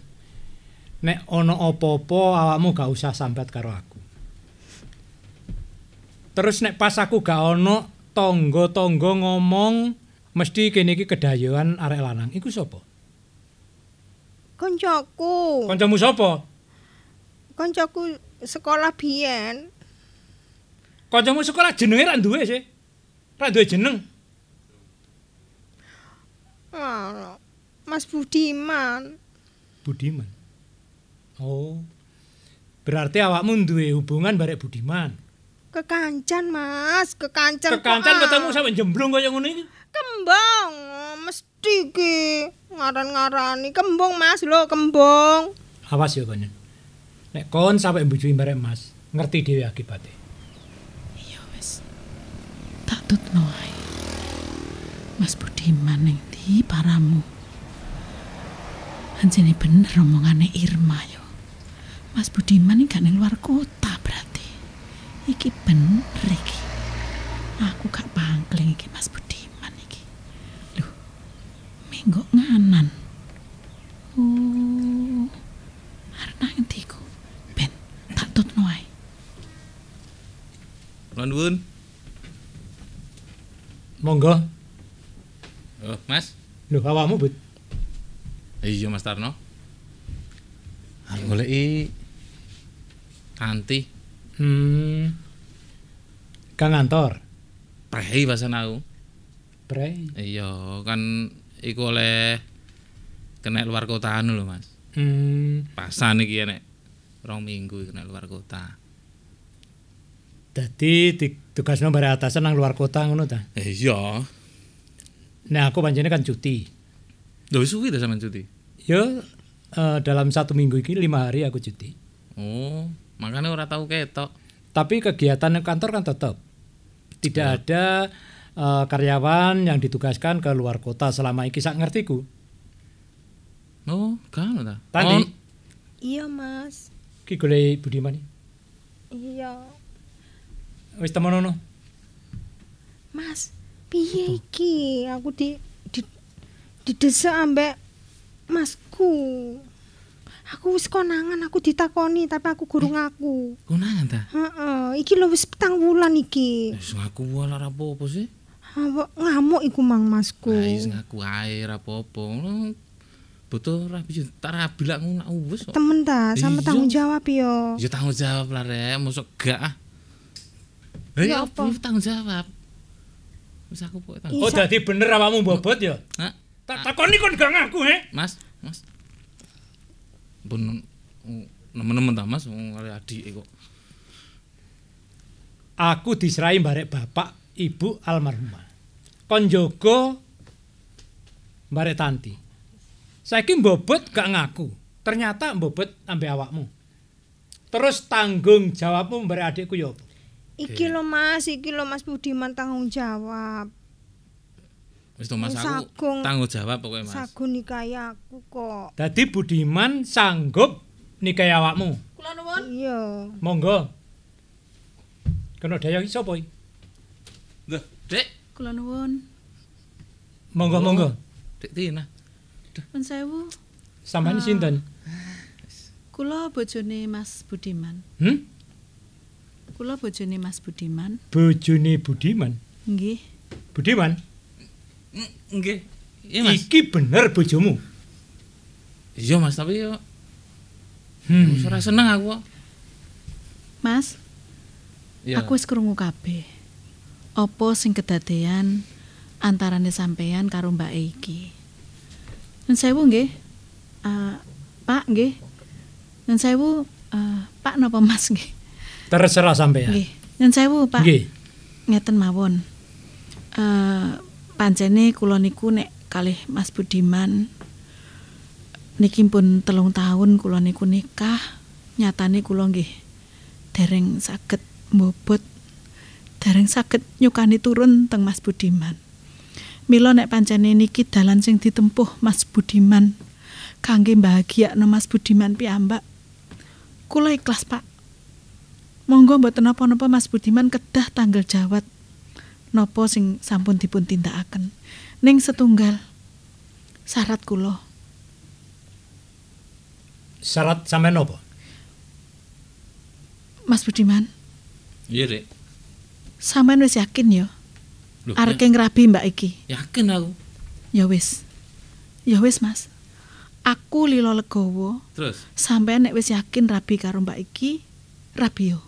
Nek ono apa-apa awakmu gak usah sambat karo aku. Terus nek pas aku gak ono tangga-tangga ngomong mesti kene iki kedayoan arek lanang. Iku sapa? Koncoku. Kancamu sapa? Koncoku sekolah biyen. Kancamu sekolah jenenge ra duwe sih. Ra duwe jeneng. Mas Budiman. Budiman. Oh. Berarti awakmu duwe hubungan barek Budiman. Kekancan, Mas. Kekancan. Kekancan ah. ketemu sampe jemblung kaya ngono iki. Kembang. Mesti ki. Ngaran-ngarani. Kembang, Mas. Lho, kembang. Awas ya kon. Nek kon sampe mbujui barek Mas, ngerti dhewe akibate. Iya wis. Tak tutno ae. Mas Budiman ning ndi paramu? Anjene bener omongane Irma yo. Mas Budiman iki ning luar kota berarti. Iki bener iki. Aku gak pangkling iki Mas Budiman iki. Loh. Minggu nganan. Lho awakmu, Bud. Iya, Mas Tarno. Aku goleki Tanti, Hmm. Kang Antor. prei pasan aku. Pre. Iya, kan iku oleh kena luar kota anu lho, Mas. Hmm. Pasan iki nek rong minggu kena luar kota. Dadi ditugasno bare atasan nang luar kota ngono ta. Iya. Nah, aku pancene kan cuti. Lho wis suwi ta sampean cuti? Yo eh, dalam satu minggu ini lima hari aku cuti. Oh, makanya ora tahu ketok. Tapi kegiatan kantor kan tetap. Tidak ada eh, karyawan yang ditugaskan ke luar kota selama iki sak ngertiku. Oh, kan ta. Tanti, Oh, Iya, Mas. ki golek Budiman. Iya. Wis temono. Mas, piye iki? Aku di didesak ambek masku. Aku wis konangan, aku ditakoni tapi aku guru ngaku. konangan ta? Heeh, iki lho wis petang wulan iki. Wis ngaku wae ora apa-apa sih. Apa ngamuk iku Mang Masku. Lah wis ngaku ae ora apa-apa. Ngono butuh rabi tak rabi lak ngono wis. Temen ta, sama Iya. tanggung jawab yo. Ya tanggung jawab lah rek, mosok gak ah. Eh Ya apa tanggung jawab? Wis aku kok tanggung. Oh, Isa- dadi bener awakmu bobot ya? Hah? Tak takoni kon gak ngaku, he? Mas, Mas. Pun nemen-nemen ta Mas wong adik kok. Aku diserahi barek bapak ibu almarhumah. Kon jaga barek tanti. Saiki mbobot gak ngaku. Ternyata mbobot ambek awakmu. Terus tanggung jawabmu barek adikku ya apa? Iki lho Mas, iki lho Mas Budiman tanggung jawab. Wis to Mas aku tanggung jawab pokoknya Mas. Sagun nikahi aku kok. Dadi Budiman sanggup nikahi awakmu. Iya. Monggo. Kena daya iki sapa iki? Loh, Dek. Kula nuwun. Monggo Oh. monggo. Dek Tina. Pun sewu. Sampeyan sinten? Kula bojone Mas Budiman. Hmm? Kula bojone Mas Budiman. Bojone Budiman. Nggih. Budiman, Nggih. Iya Mas. iki bener bojomu. Iya Mas, tapi yo Hmm. wis ora seneng aku kok. Mas, Iya. aku wis krungu kabeh. Apa sing kedadean antarane sampeyan karo Mbak iki? Nun sewu nggih. Eh, Pak nggih. Nun sewu eh, Pak napa Mas nggih? Terserah sampeyan. Nggih. Nun sewu Pak. Nggih. Ngeten mawon. Eh pancene kula niku nek kalih Mas Budiman niki pun telung tahun kula niku nikah, nyatane kula nggih dereng saged mbobot dereng saged nyukani turun teng Mas Budiman. Mila nek pancene niki dalan sing ditempuh Mas Budiman kangge bahagiakno Mas Budiman piyambak. Kula ikhlas, Pak. Monggo mboten napa-napa Mas Budiman kedah tanggal jawab napa sing sampun dipun tindakaken. Ning setunggal syarat kula. Syarat sampean apa? Mas Budiman, Iya, Dek. sampean wis yakin ya Loh, arep ngrabi Mbak iki? ya- yakin aku. Ya wis. Ya wis, Mas. Aku lilo legowo Terus, sampean nek wis yakin rabi karo Mbak iki, rabi yo.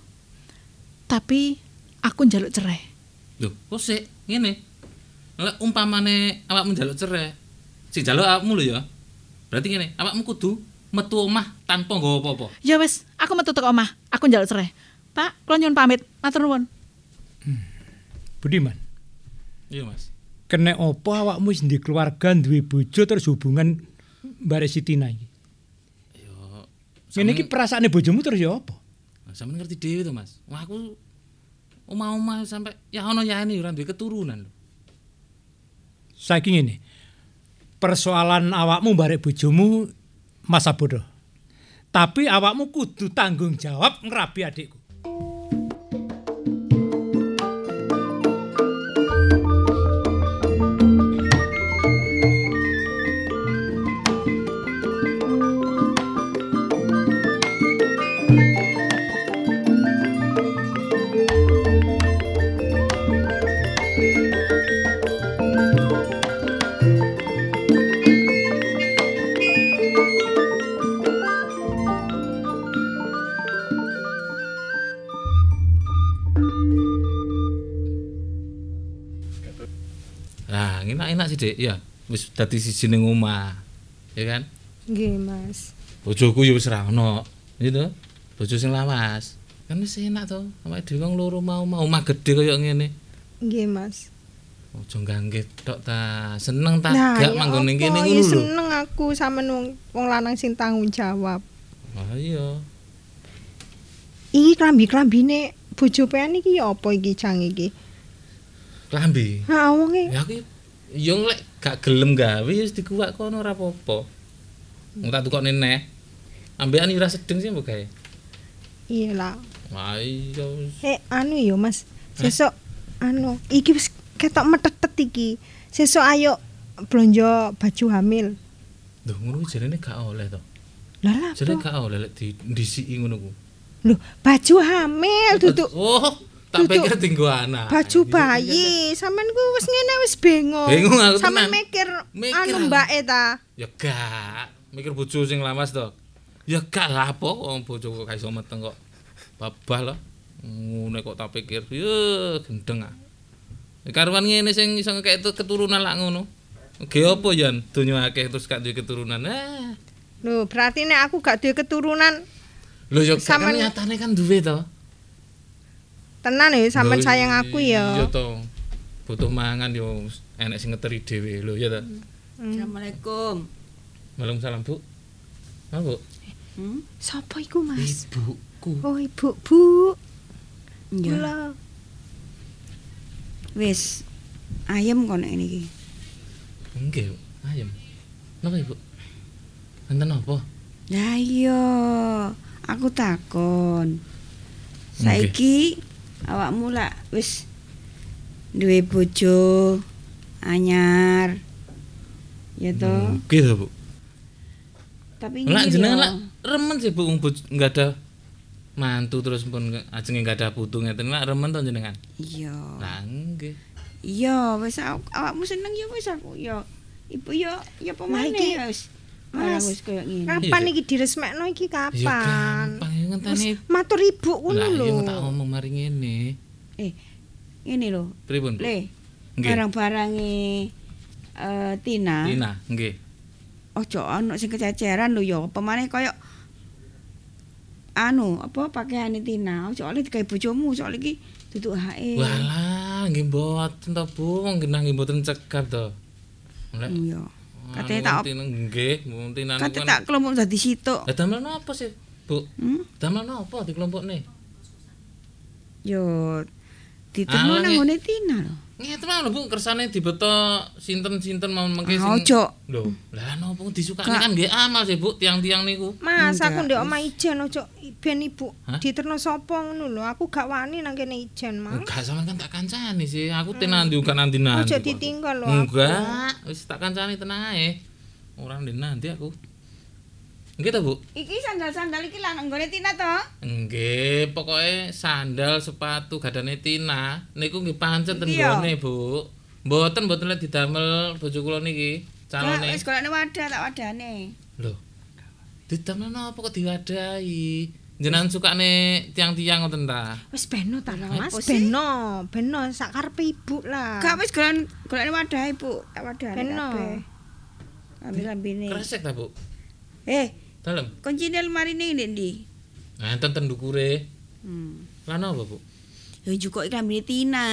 Tapi aku njaluk cerai. Lho, kok sik ngene. Lek umpamane awakmu njaluk cerai, sing njaluk awakmu lho ya. Berarti ngene, awakmu kudu metu omah tanpa nggawa apa-apa. Ya wis, aku metu teko omah, aku njaluk cerai. Pak, kula nyuwun pamit. Matur nuwun. Budiman. Iya, Mas. Kene apa awakmu wis ndek keluarga, duwe bojo terus hubungan bare Sitina iki? Ya, Ngene iki perasaane bojomu terus ya apa? Sampe ngerti dhewe to, Mas. Wah, aku omah-omah sampe ya ono ya ini ora duwe keturunan lho. Saiki ngene. Persoalan awakmu barek bojomu masa bodoh. Tapi awakmu kudu tanggung jawab ngrabi adikku. Sih. Ya, wis dadi siji ning omah. Ya kan? Nggih, Mas. Bojoku ya wis ra ono. Gitu. Bojo sing lawas. Kan wis enak to. Awake dhewe wong loro mau mau omah gedhe kaya ngene. Nggih, Mas. Ojo gangge tok ta. Seneng ta Nah, gak ya manggon ning kene ya ngono lho. seneng aku sampean wong wong lanang sing tanggung jawab. Ah iya. Iki klambi-klambine bojo pean iki ya apa iki cang iki? Klambi. Ha wonge Ya aku yo lek gak gelem gawe wis dikuwak kono ora apa-apa. Wong tak tukokne neh. Ambekan ora sedeng sih mbok gawe. iya lah. Wah iya. Eh anu ya Mas, sesuk anu iki wis ketok metetet iki. Sesuk ayo blonjo baju hamil. Duh ngono jarene gak oleh to. Lah lah apa? gak oleh lek di ndisiki ngono ku. Loh, baju hamil duduk Oh, tak pikir tinggo anak. baju bayi. Sampean ku wis ngene wis bengong. Bingung aku Sampean tenan. mikir, Mikir anu aku. mbake ta. Ya gak, mikir bojo sing lawas to. Ya gak lah apa wong bojo kok iso meteng kok. Babah lah. Ngono kok tak pikir, ya gendeng ah. Karuan ngene sing iso ngekek keturunan lak ngono. Ge apa yan donya akeh terus gak duwe keturunan. Ah. Loh, berarti nek aku gak duwe keturunan, Lho gak kan nyatane kan duwe to. Tenan ya sampean Lho, sayang aku Iya ya. to. Butuh mangan yo enek sing ngeteri dhewe lho ya to. Assalamualaikum. Waalaikumsalam, Bu. Apa, Bu? Hmm? Sopo iku, Mas? Ibuku. Oh, Ibu, Bu. Ya, Kula. wis. Ayem kok nek ngene iki. Nggih, Bu. Ayem. Napa, Ibu? Enten apa? Lah iya, aku takon. Saiki awakmu lak wis duwe bojo anyar. Ya to. Nggih to, Bu. Tapi Lah ngene jenengan lah remen sih Bu wong boj- nggak ada mantu terus pun ajenge nggak ada putu ngeten lah remen to jenengan. Iya. Lah nggih. Iya, wis aw- awakmu seneng ya wis aku ya. Ibu ya ya pemane iki, wis. Mas. Kapan Iya. iki diresmekno iki Ya kapan? Ngenteni. Matur ibu ngono Lah lho. iya tak ngomong mari ngene. Ngene lho. Pripun? Le, Nggih. barang-barange eh Tina. Tina, nggih. Ojo ono sing kececeran lho ya. Pemane koyo anu, apa pakaiane Tina. Ojo oleh digawe bojomu, soal iki duduk hae. Walah, nggih mboten to, Bu. Wong genah nggih mboten cekap to. Lek Iya. Katanya tak Tina nggih, Bu Tina Kate tak kelompok dadi situk. Lah damel napa sih, Bu? Hmm? Damel napa di kelompokne? Yo diterno Ah, nang nge- ngone Tina lho. Ngeten mah lho Bu, kersane dibeto sinten-sinten mau mengke Ah, sing ojo. Lho, lah napa disukani Gak. kan nggih amal sih Bu, tiang-tiang niku. Mas, aku ndek omah ijen ojo ben ibu Hah? diterno sapa ngono lho. Aku gak wani nang kene ijen, Mas. Enggak sampean kan tak kancani sih. Aku tenan ndi nanti nanti. Ojo ditinggal lho. Enggak, wis tak kancani tenang ae. Ora ndi nanti aku. Nggih ta, Bu? Iki sandal-sandal iki lah nang ngone Tina to. Nggih, pokoke sandal, sepatu gadane Tina niku nggih pancen ten Iya. gone, Bu. Mboten mboten lek didamel bojo kula niki calone. wis golekne wadah tak wadane. Lho. Didamel napa kok diwadahi? Jenengan sukane tiang-tiang ngoten ta? Wis beno ta, Lah, Mas. Beno, beno sak karepe ibu lah. Gak wis golek golekne wadah Ibu. Tak wadane Beno. kabeh. Ambil-ambine. Kresek ta, Bu? Eh, Dalem. kuncine lemari ning ndi ndi? Nah, enten ten ndukure. Hmm. Lah napa, Bu? Ya juga iki lambene Tina.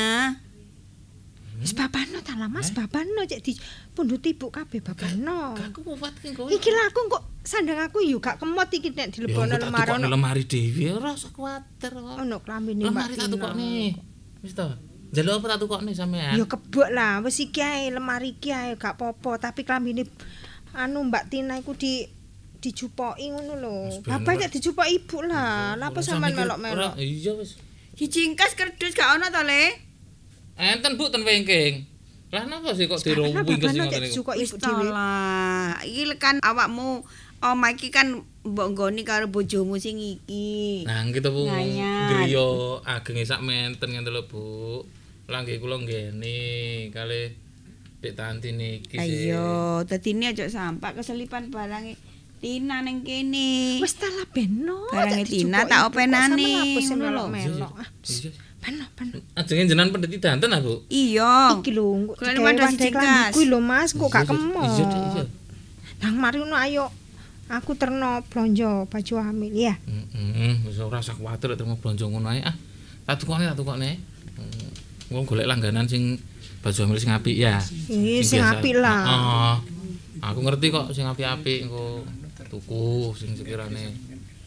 Wis babano ta lah, Mas. Babano cek di pundhut ibu kabeh babano. Gak aku ki kowe. Iki lah aku kok sandang aku yo gak kemot iki nek dilebono lemari ono. lemari dhewe ora usah kuwatir kok. Ono klambine Lemari tak tukokne. Wis to. Jaluk apa tak tukokne sampean? Ya kebok lah, wis iki ae lemari iki ae gak apa-apa, tapi klambine anu Mbak Tina iku di dijupoki ngono lho. Bapak cek dijupoki ibu lah. Lah apa sampean melok-melok? ora, Iya wis. Ki cingkas kerdus gak ono to, Le? Enten Bu ten wingking. Lah napa sih kok dirowing ke sing dijupoki Wis ibu to dhewe. lah. Iki kan awakmu omah iki kan mbok nggoni karo bojomu sing iki. Nah, gitu Bu. Griya agenge sak menten ngene lho Bu. Lah nggih kula nggene kali Dek Tanti niki sih. Ayo, dadine aja sampak keselipan barange Tina ning kene. Wis ta lah beno. Barange Tina tak openane, melok-melok? Iya. Pano, pano. Ajenge jenengan pendeti danten ah, Bu. Iya. Iki lho, kok Kalian digawe wadah wadah siji klambi kas. kuwi lho Mas, kok gak Iya, kemot. Iya, Dik, iya. Nang mari ngono ayo. Aku terno blonjo baju hamil ya. Heeh, wis ora usah kuwatir lek terima blonjo ngono ae. Ah, tak tukokne, tak tukokne. Hmm, Wong golek langganan sing baju hamil sing apik ya. Ih, sing apik lah. Heeh. Aku ngerti kok sing apik-apik engko tuku sing sekirane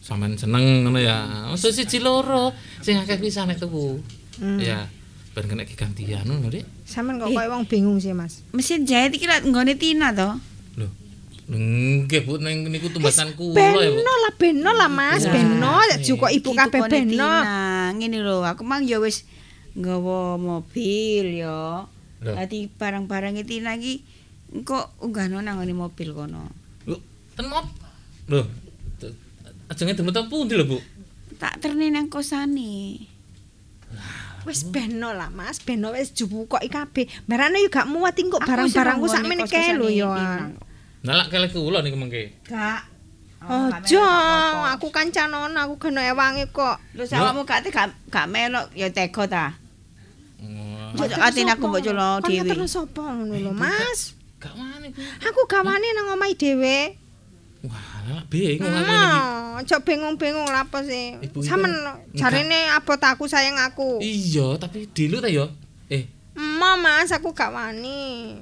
sampean seneng ngono ya. Mesti siji loro sing akeh pisan nek tuku. Hmm. Ya, ben kena gantian ngono, Dik. Sampeyan kok koyo wong bingung sih, Mas. Mesin jahit iki lek nggone Tina to. Lho. Nggih, Bu, ning niku tumbasan kula ya, Bu. Beno lah, beno lah Mas, beno. Juga ibu kabeh beno. Ngene lho, aku mang ya wis nggawa mobil ya. Lho. Dadi barang-barang Tina iki engko unggahno nang ngene mobil kono. Lho, ten mop. Lho. t- Ajenge demetan pundi lho, Bu? Tak terni nang kosane. Wis beno lah Mas, beno wis dibukoki kabeh. Barane yo gak muat engko Aku barang-barangku sak kae lho yo. Nah, lak kele kula niku mengke. Gak. Ojo, aku kancanon, aku kena ewangi kok. Lho sawakmu gak gak gak melok ya tega ta. Ojo atine aku mbok culo Kon dhewe. ngeterno sapa ngono lho, Mas? Gak wani. Aku gak wani nang omahe dhewe. Wah, lak bingung aku iki. Hmm, ojo bingung-bingung lah apa sih. Iki kan- jarine abot aku sayang aku. Iya, tapi dilu ta yo. Eh, Emma Mas, aku gak wani.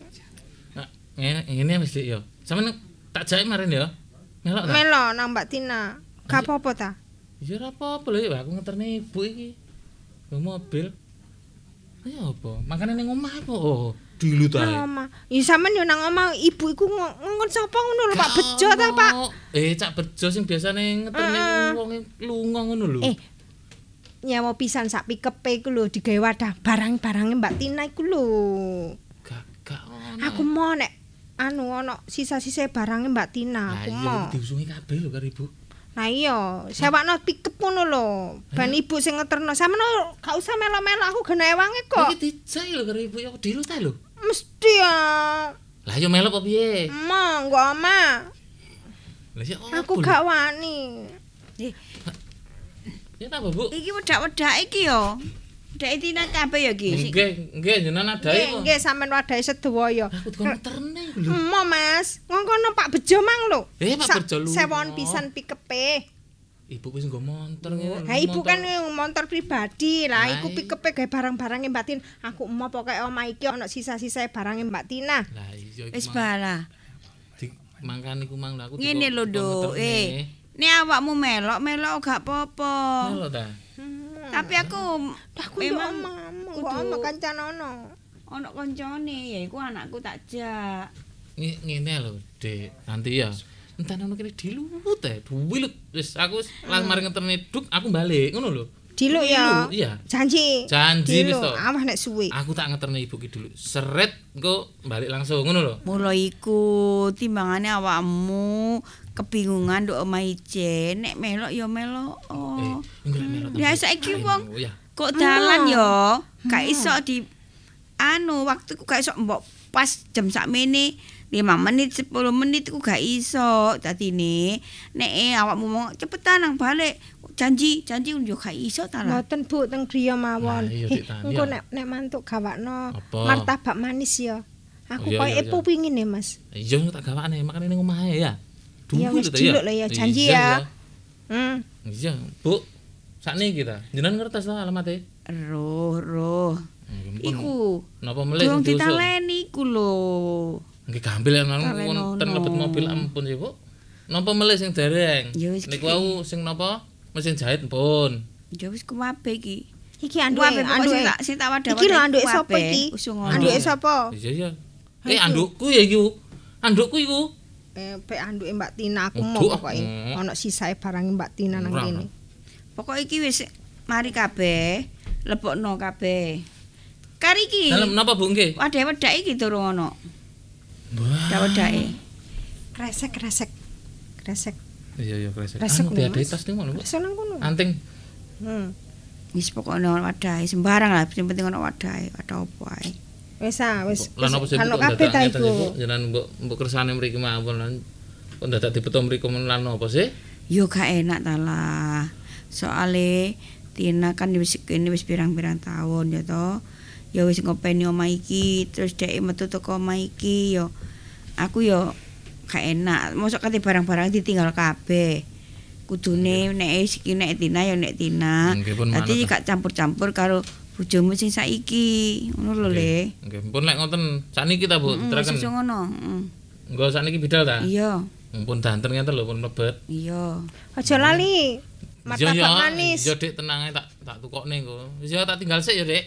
nah, ngene ngene wis yo. Sampeyan tak jake maren yo. Melok ta? Melo nang Mbak Tina. Gak apa-apa ta? Iya ora apa-apa lho, aku ngeterne ibu iki. Mobil. Ayo apa? Makane ning omah kok. Oh, dilu ta. Nang omah. Ya sampean yo nang omah ibu iku ngo- ngongkon sapa ngono lho Pak Bejo ta Pak? Eh, Cak Bejo sing biasane ngeterne wong lunga ngono lho. Eh, nyawa pisan sak pikepe iku lho digawe wadah barang-barange Mbak Tina iku lho. Gak gak ono. Aku mau nek anu ono sisa-sisa barangnya Mbak Tina, Lah aku iya mau. diusungi kabeh lho karo ibu. Nah iya, sewakno pikep ngono lho. Ben ibu sing ngeterno. Sampeyan gak usah melo-melo aku gena ewange kok. Iki dijak lho karo ibu ya dilu ta lho. Mesti ya. Lah yo melok apa piye? Emang gak ama. Lah Aku gak wani. Ya ta, Bu? Iki wedak-wedak iki yo. Wedak Tina kabeh ya iki. Nggih, nggih jenengan Nggih, kok. nggih sampean wadahe sedoyo ya. Aku tukang lho. Emo Mas, ngongkono Pak Bejo mang lho. Eh, Pak Bejo lunga. Sewon pisan pikepe. Ibu wis nggo montor ngene. Lah ibu kan motor pribadi. Lah iku pikepe gawe barang-barangnya Mbak Tin. Aku mau pokoke omah iki ana sisa-sisa barangnya Mbak Tina. Lah iya iku. Wis bala. Di mangkan iku mang lah aku. Ngene lho, Duk. Eh, nek awakmu melok, melok gak apa-apa. Melok ta. Tapi aku Aku yo memang omah, kok omah kancanono. ana kancane yaiku anakku tak jak. Nge- Ngene lho, Dik. Nanti ya. Entar ono kene dilut teh. Duwilut. Wis aku wis lan mari ngeterne duk, aku balik ngono lho. Diluk ya. Iya. Janji. Janji wis to. Awas nek suwi. Aku tak ngeterne ibu ki dulu. Seret engko balik langsung ngono lho. Mula iku timbangane awakmu kebingungan nduk omah ijen, nek melok ya melok. Eh, Oh. enggak melok. Ya saiki wong ya. kok dalan yo, gak iso di anu waktuku gak iso mbok pas jam sakmene 5 menit 10 menit iku gak iso dadine nek eh, awakmu mau cepetan nang balik janji janji yo gak iso ta lah Mboten Bu teng griya mawon. Iya. Engko nek nek mantuk gawakno martabak manis ya. Aku Oh, iya, koyo iya, epo iya. pingin ya, Mas. Iya tak gawane makane ning omahe ya. Iya, wis lho ta, diluk lho ya, janji Iya, ya. Hmm. Iya, Bu. Sakniki kita. Jenengan ngertes ta alamate? roh roh Iku napa melih ditaleni iku lho Nggih gampil ya wonten lebet mobil ampun ya, Bu. Napa melih sing dereng? Ya Niku wau sing napa? Mesin jahit pun. ya wis kuwabe iki Iki anduke, anduke. tak sing tak wadah Iki lho anduke sapa iki? Anduke sapa? Iya iya. Eh andukku ya iku. Andukku iku. Eh, pek anduke Mbak Tina aku mau pokoke. Ana sisae barang Mbak Tina nang kene. pokok iki wis mari kabeh lebokno kabeh kari iki Dalam napa Bu nggih? wadah wedak iki durung ono wadah wedake Kresek kresek. Kresek. Iya iya kresek. Kresek Anu lho, diadai Mas. tas ning ngono. Kresek nang kono. Anting. Hmm. wis pokoknya ono wadahe sembarang lah sing penting ono wadahe wadah opo ae Wis ah, wis. Lan Kan kok kabeh ta iku. Jenengan mbok mbok kersane mriki mawon lan kok dadak dipeto mriki men lan apa sih? yo gak enak ta lah soale Tina kan wis kene wis pirang-pirang tahun ya toh. Ya wis ngopeni omah iki, terus dhek metu teko omah iki ya aku ya gak enak. Mosok kate barang-barang ditinggal kabeh. Kudune nek iki nek Tina ya nek Tina. Manut. Dadi gak campur-campur karo bojomu sing saiki. Ngono lho, Le. Nggih, pun lek ngoten saniki ta Bu, wis ngono. heeh. Engko saniki bidal ta? Iya, Mumpun danten ngeten lho pun mlebet. iya. Aja lali. Iya, Martabak iya. manis. Iya, Dik, tenang ae tak tak tukokne engko. Wis ya tak tinggal sik ya, Dik.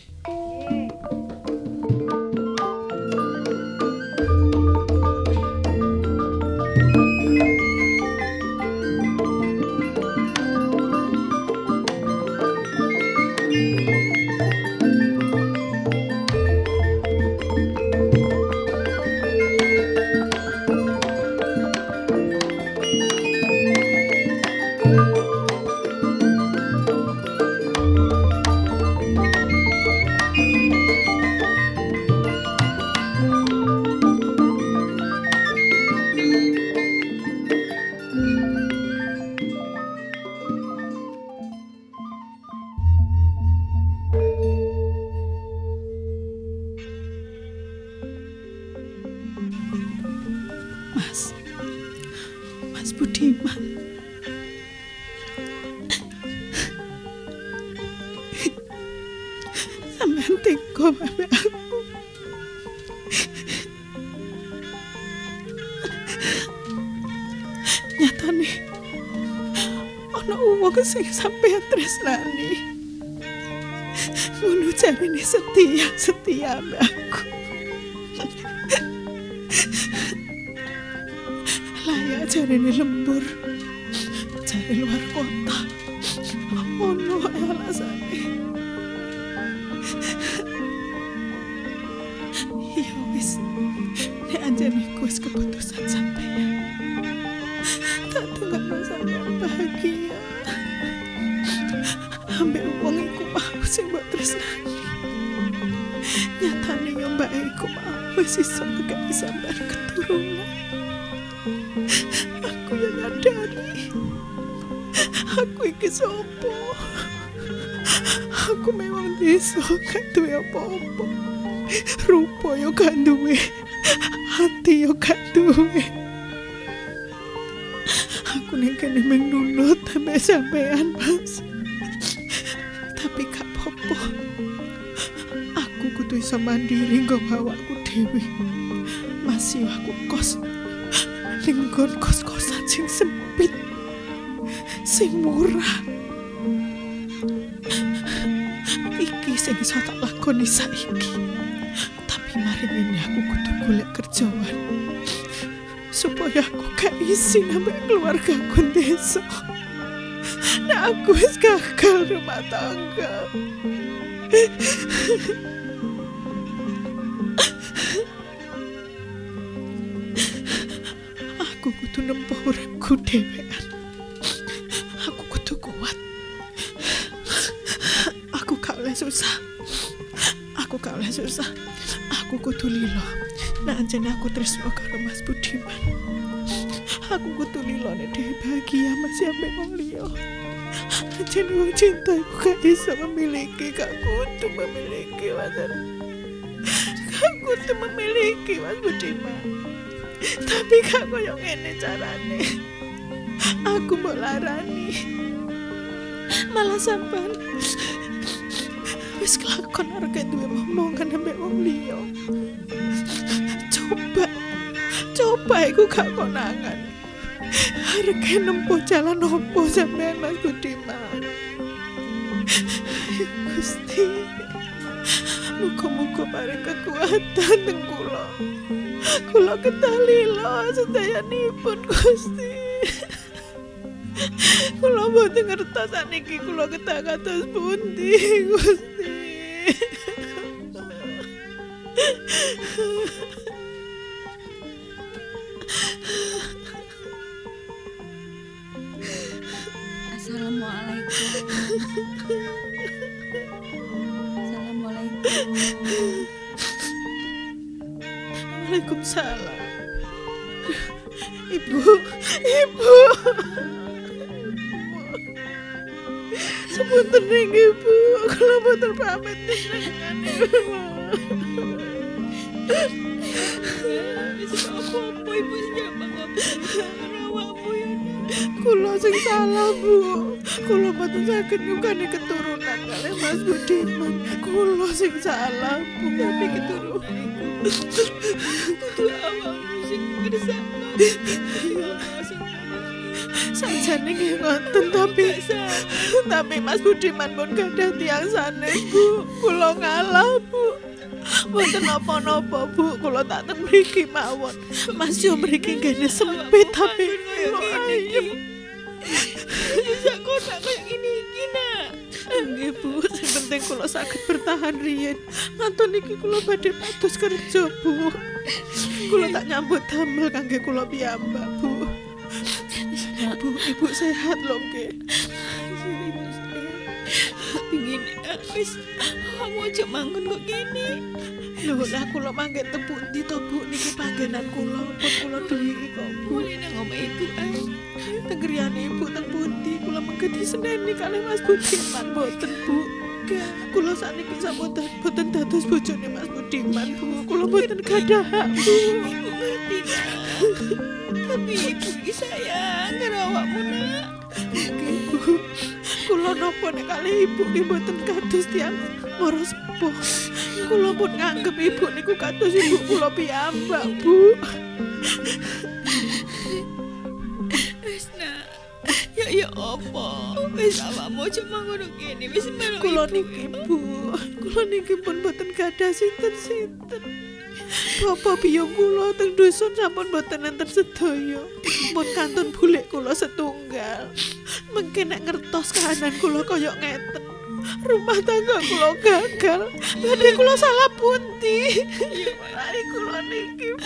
Setia, setia aku. Layak jarine lembur. Yo gak duwe Hati yo gak duwe Aku ning kene mung nunut sampe sampean Mas. Tapi gak apa-apa. Aku kudu iso mandiri nggawa awakku dhewe. Masih aku kos. Ning kos-kosan sing sempit. Sing murah. Iki sing iso tak lakoni saiki mari ini aku kudu golek kerjaan supaya aku gak isin sampai keluarga aku desa nah aku wis gagal rumah tangga. Aku kudu nempuh uripku dhewean aku kudu lilo nah anjene aku tresno karo Mas Budiman. Aku kudu lilo nek dhewe bahagia masih ambek wong liya anjene wong cinta aku gak bisa memiliki gak kudu memiliki Mas. Gak kudu memiliki Mas Budiman. Tapi gak koyo ngene carane. Aku mau larani. Malah sampean wis kelakon arek duwe momongan ambek wong liya coba coba iku gak konangan arek nempuh jalan opo sampean Mas Budiman Gusti Muka-muka paring kekuatan teng kula. Kula ketalila sedayanipun Gusti. Kula boten ngertos saniki kula ketah kados pundi Gusti. Assalamualaikum. Assalamualaikum. Waalaikumsalam. Ibu, ibu. Sepunten nggih, Bu. Kula boten pamit jenengan. Apa ibu ya? Kula sing salah, Bu. Kula boten saged nyukani keturunan kalih Mas Budiman. Kula sing salah, Bu. Tapi keturunan Kudu awakmu sing bersalah. Sajane nggih ngoten tapi tapi Mas Budiman pun gadah tiang sanes, Bu. Kula ngalah, Bu. Mboten napa-napa, Bu. Kula tak teng mriki mawon. Mas yo mriki gene sempit tapi kula ayem. Bisa kok tak kayak gini iki nak. Nggih, Bu. Sing penting kula saged bertahan riyen. Ngantos niki kula badhe pados kerja, Bu. Kula tak nyambut damel kangge kula piyambak, Bu. Bu, Ibu sehat lho nggih. Pingin wis kamu aja manggon kok gini. Lho, lah kula mangke teng pundi to, Bu? Niki panggenan kula, pun kula duwi kok, Bu. Boleh nang omah ibu ah. Teng griyane Ibu teng pundi? Kula mengke diseneni kalih Mas Budiman mboten, Bu. Kula sakniki sampun boten dados bojone Mas Budiman, Bu. Kula boten gadah hak, Bu. Ibu ngerti. Tapi ibu iki sayang karo awakmu nak. Nggih, Bu. Kula napa nek kalih Ibu nggih boten kados tiyang mara sepuh. Kula pun nganggep Ibu niku kados Ibu kula piyambak, Bu. Wis nak. Ya ya apa? Wis awakmu aja manggon kok gini. Wis melok Kula ibu, niki. Bu. Kula niki pun boten gadah sinten-sinten. Bapak biyung kula teng dusun sampun boten enten sedaya. Mun kantun bulik kula setunggal. Mengke nek ngertos kahanan kula kaya ngeten. Rumah tangga kula gagal. Badhe kula salah pundi. Mari kula niki, Bu.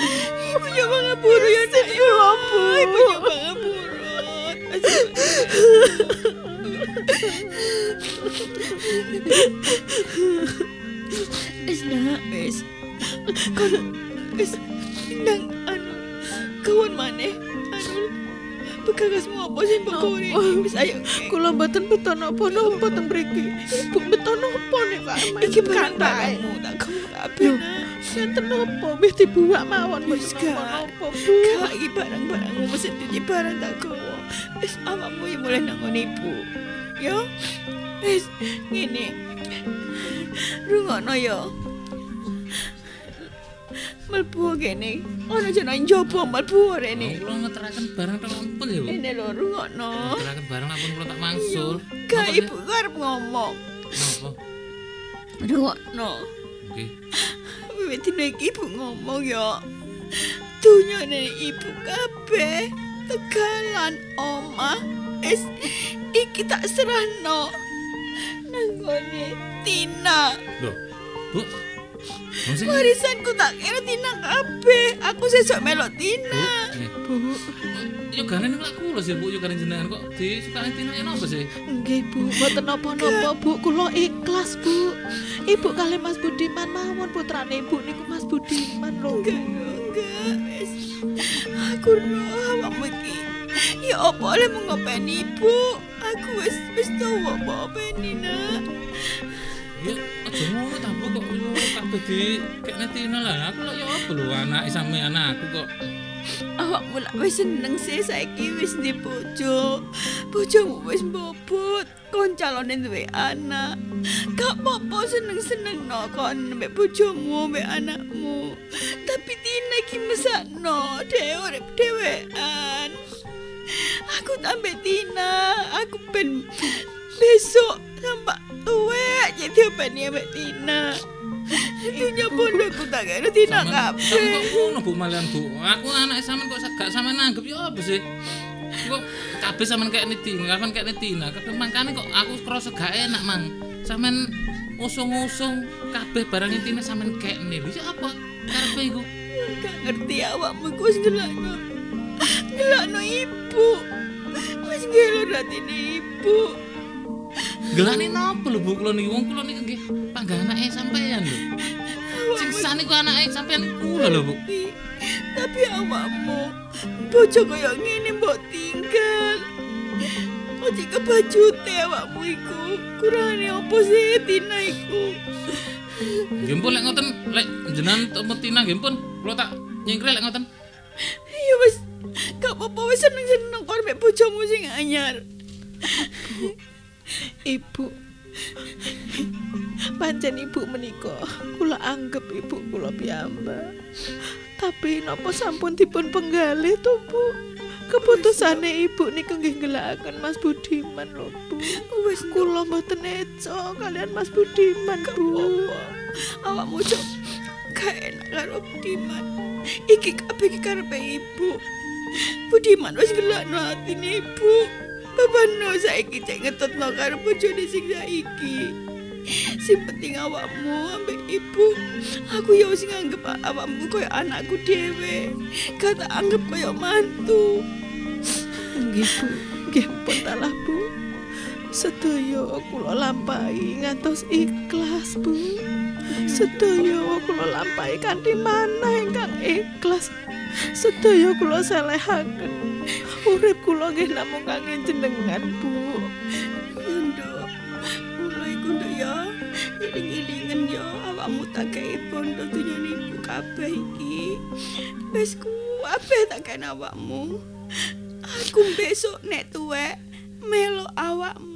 Ibu coba ngaburu ya nak. Kula, Bu. Ibu coba ngaburu. Wis nak, wis. Kon wis nang anu kawan maneh anu begagasmu apa sih mbok kowe wis ayo Kula mboten beton napa-napa teng mriki. Ibu beton napa nek Pak? iki barang barangmu tak kamu kabeh Ngeten napa wis dibuak mawon Wis, Kak. napa Bu? Barang-barangmu mesti cuci barang tak gawa. Wis awakmu ya mulai nang nggon ibu. Ya. Wis ngene. Rungokno ya. Mlebu kene. Ana jeneng njaba mlebu rene. Kula ngeteraken barang tok ampun ya, Bu. Rene lho rungokno. Ngeteraken barang ampun kula tak mangsul. Sih? ibu arep ngomong. Napa? Rungokno. Nggih. Wiwit dina iki ibu ngomong ya. Dunyane ibu kabeh tegalan omah. Es iki tak serahno. Nanggone Tina. Loh, Bu. Sing Warisanku tak kira Tina kabeh. Aku sesuk melok Tina. Bu. Yo gane nek kula sih, Bu, yo gane jenengan kok disukani Tina ya napa sih? Nggih Bu, mboten napa-napa Bu, kula ikhlas Bu. Ibu kali Mas Budiman mawon putrane Ibu niku Mas Budiman lho. Enggak, enggak. Aku roh awakmu iki. Ya apa oleh mengopeni ibu? Aku wis wis tau apa openi nak. Ya aja ngono ta, Bu, kok yo kabeh di kekne Tina lah. Aku lho yo apa lho anak sampe anakku kok. Awakmu lak wis seneng sih saiki wis di bojo. Bojomu wis bobot. Kon calone duwe anak. Gak apa-apa seneng-seneng no kon mbek bojomu mbek anakmu. Tapi Tina iki mesakno dhewe urip dhewean. Aku tambah Tina, aku ben besok sampai tuwek jadi openi ambek Tina. Dunya pondokku tak kira Tina kabeh. kok ngono Bu malian Bu. Aku anak sampean kok gak sampean nanggep yo apa sih? Kok kabeh sampean kayak Tina, kapan kayak Tina. Kabeh mangkane kok aku krasa gak enak, Mang. Sampean usung-usung kabeh barang Tina sampean kayak nih. Ya apa? Karepe iku. Gak ngerti awakmu iku wis ngelakno. Ngelakno ibu. Wis ngelor atine ibu. Gelane napa lho Bu kula niki wong kula niki nggih pangganake sampean lho. Sing sane ku anake sampean kula lho Bu. Tapi- awakmu bojo koyo ngene mbok tinggal. Ojo kebajute awakmu iku. Kurangane opo sih Tina iku? Nggih pun lek ngoten lek jenengan temu Tina nggih pun kula tak nyingkre lek ngoten. Ya wis gak apa-apa wis seneng-seneng kon mek bojomu sing anyar. Ibu. Pancen ibu menika kula anggap ibu kula piyambak. Tapi napa sampun dipun penggalih to, Bu? Keputusane ibu niku nggih ngelakaken Mas Budiman lho, Bu. Wis Kula mboten eco kalian Mas Budiman, Bu. awakmu cok gak enak karo Budiman. Iki kabeh iki karepe ibu. Budiman wis gelakno atine ibu. Babano saiki cek ngetutno karo bojone sing saiki. Sing penting awakmu ambek ibu. Aku ya wis nganggep awakmu koyo anakku dhewe. Gak tak anggap koyo mantu. Nggih, Bu. Nggih pun talah, Bu. Sedaya kula lampahi ngantos ikhlas, Bu. Sedaya kula lampahi kanthi manah ingkang ikhlas. Sedaya kula selehaken. Urip kula nggih namung kangge jenengan, Bu. Nduk, mulai iku nduk ya. Iling-ilingen ya awakmu tak kei bondo dunyane ibu kabeh iki. Wis kabeh tak kei awakmu. Aku besok nek tuwek melo awakmu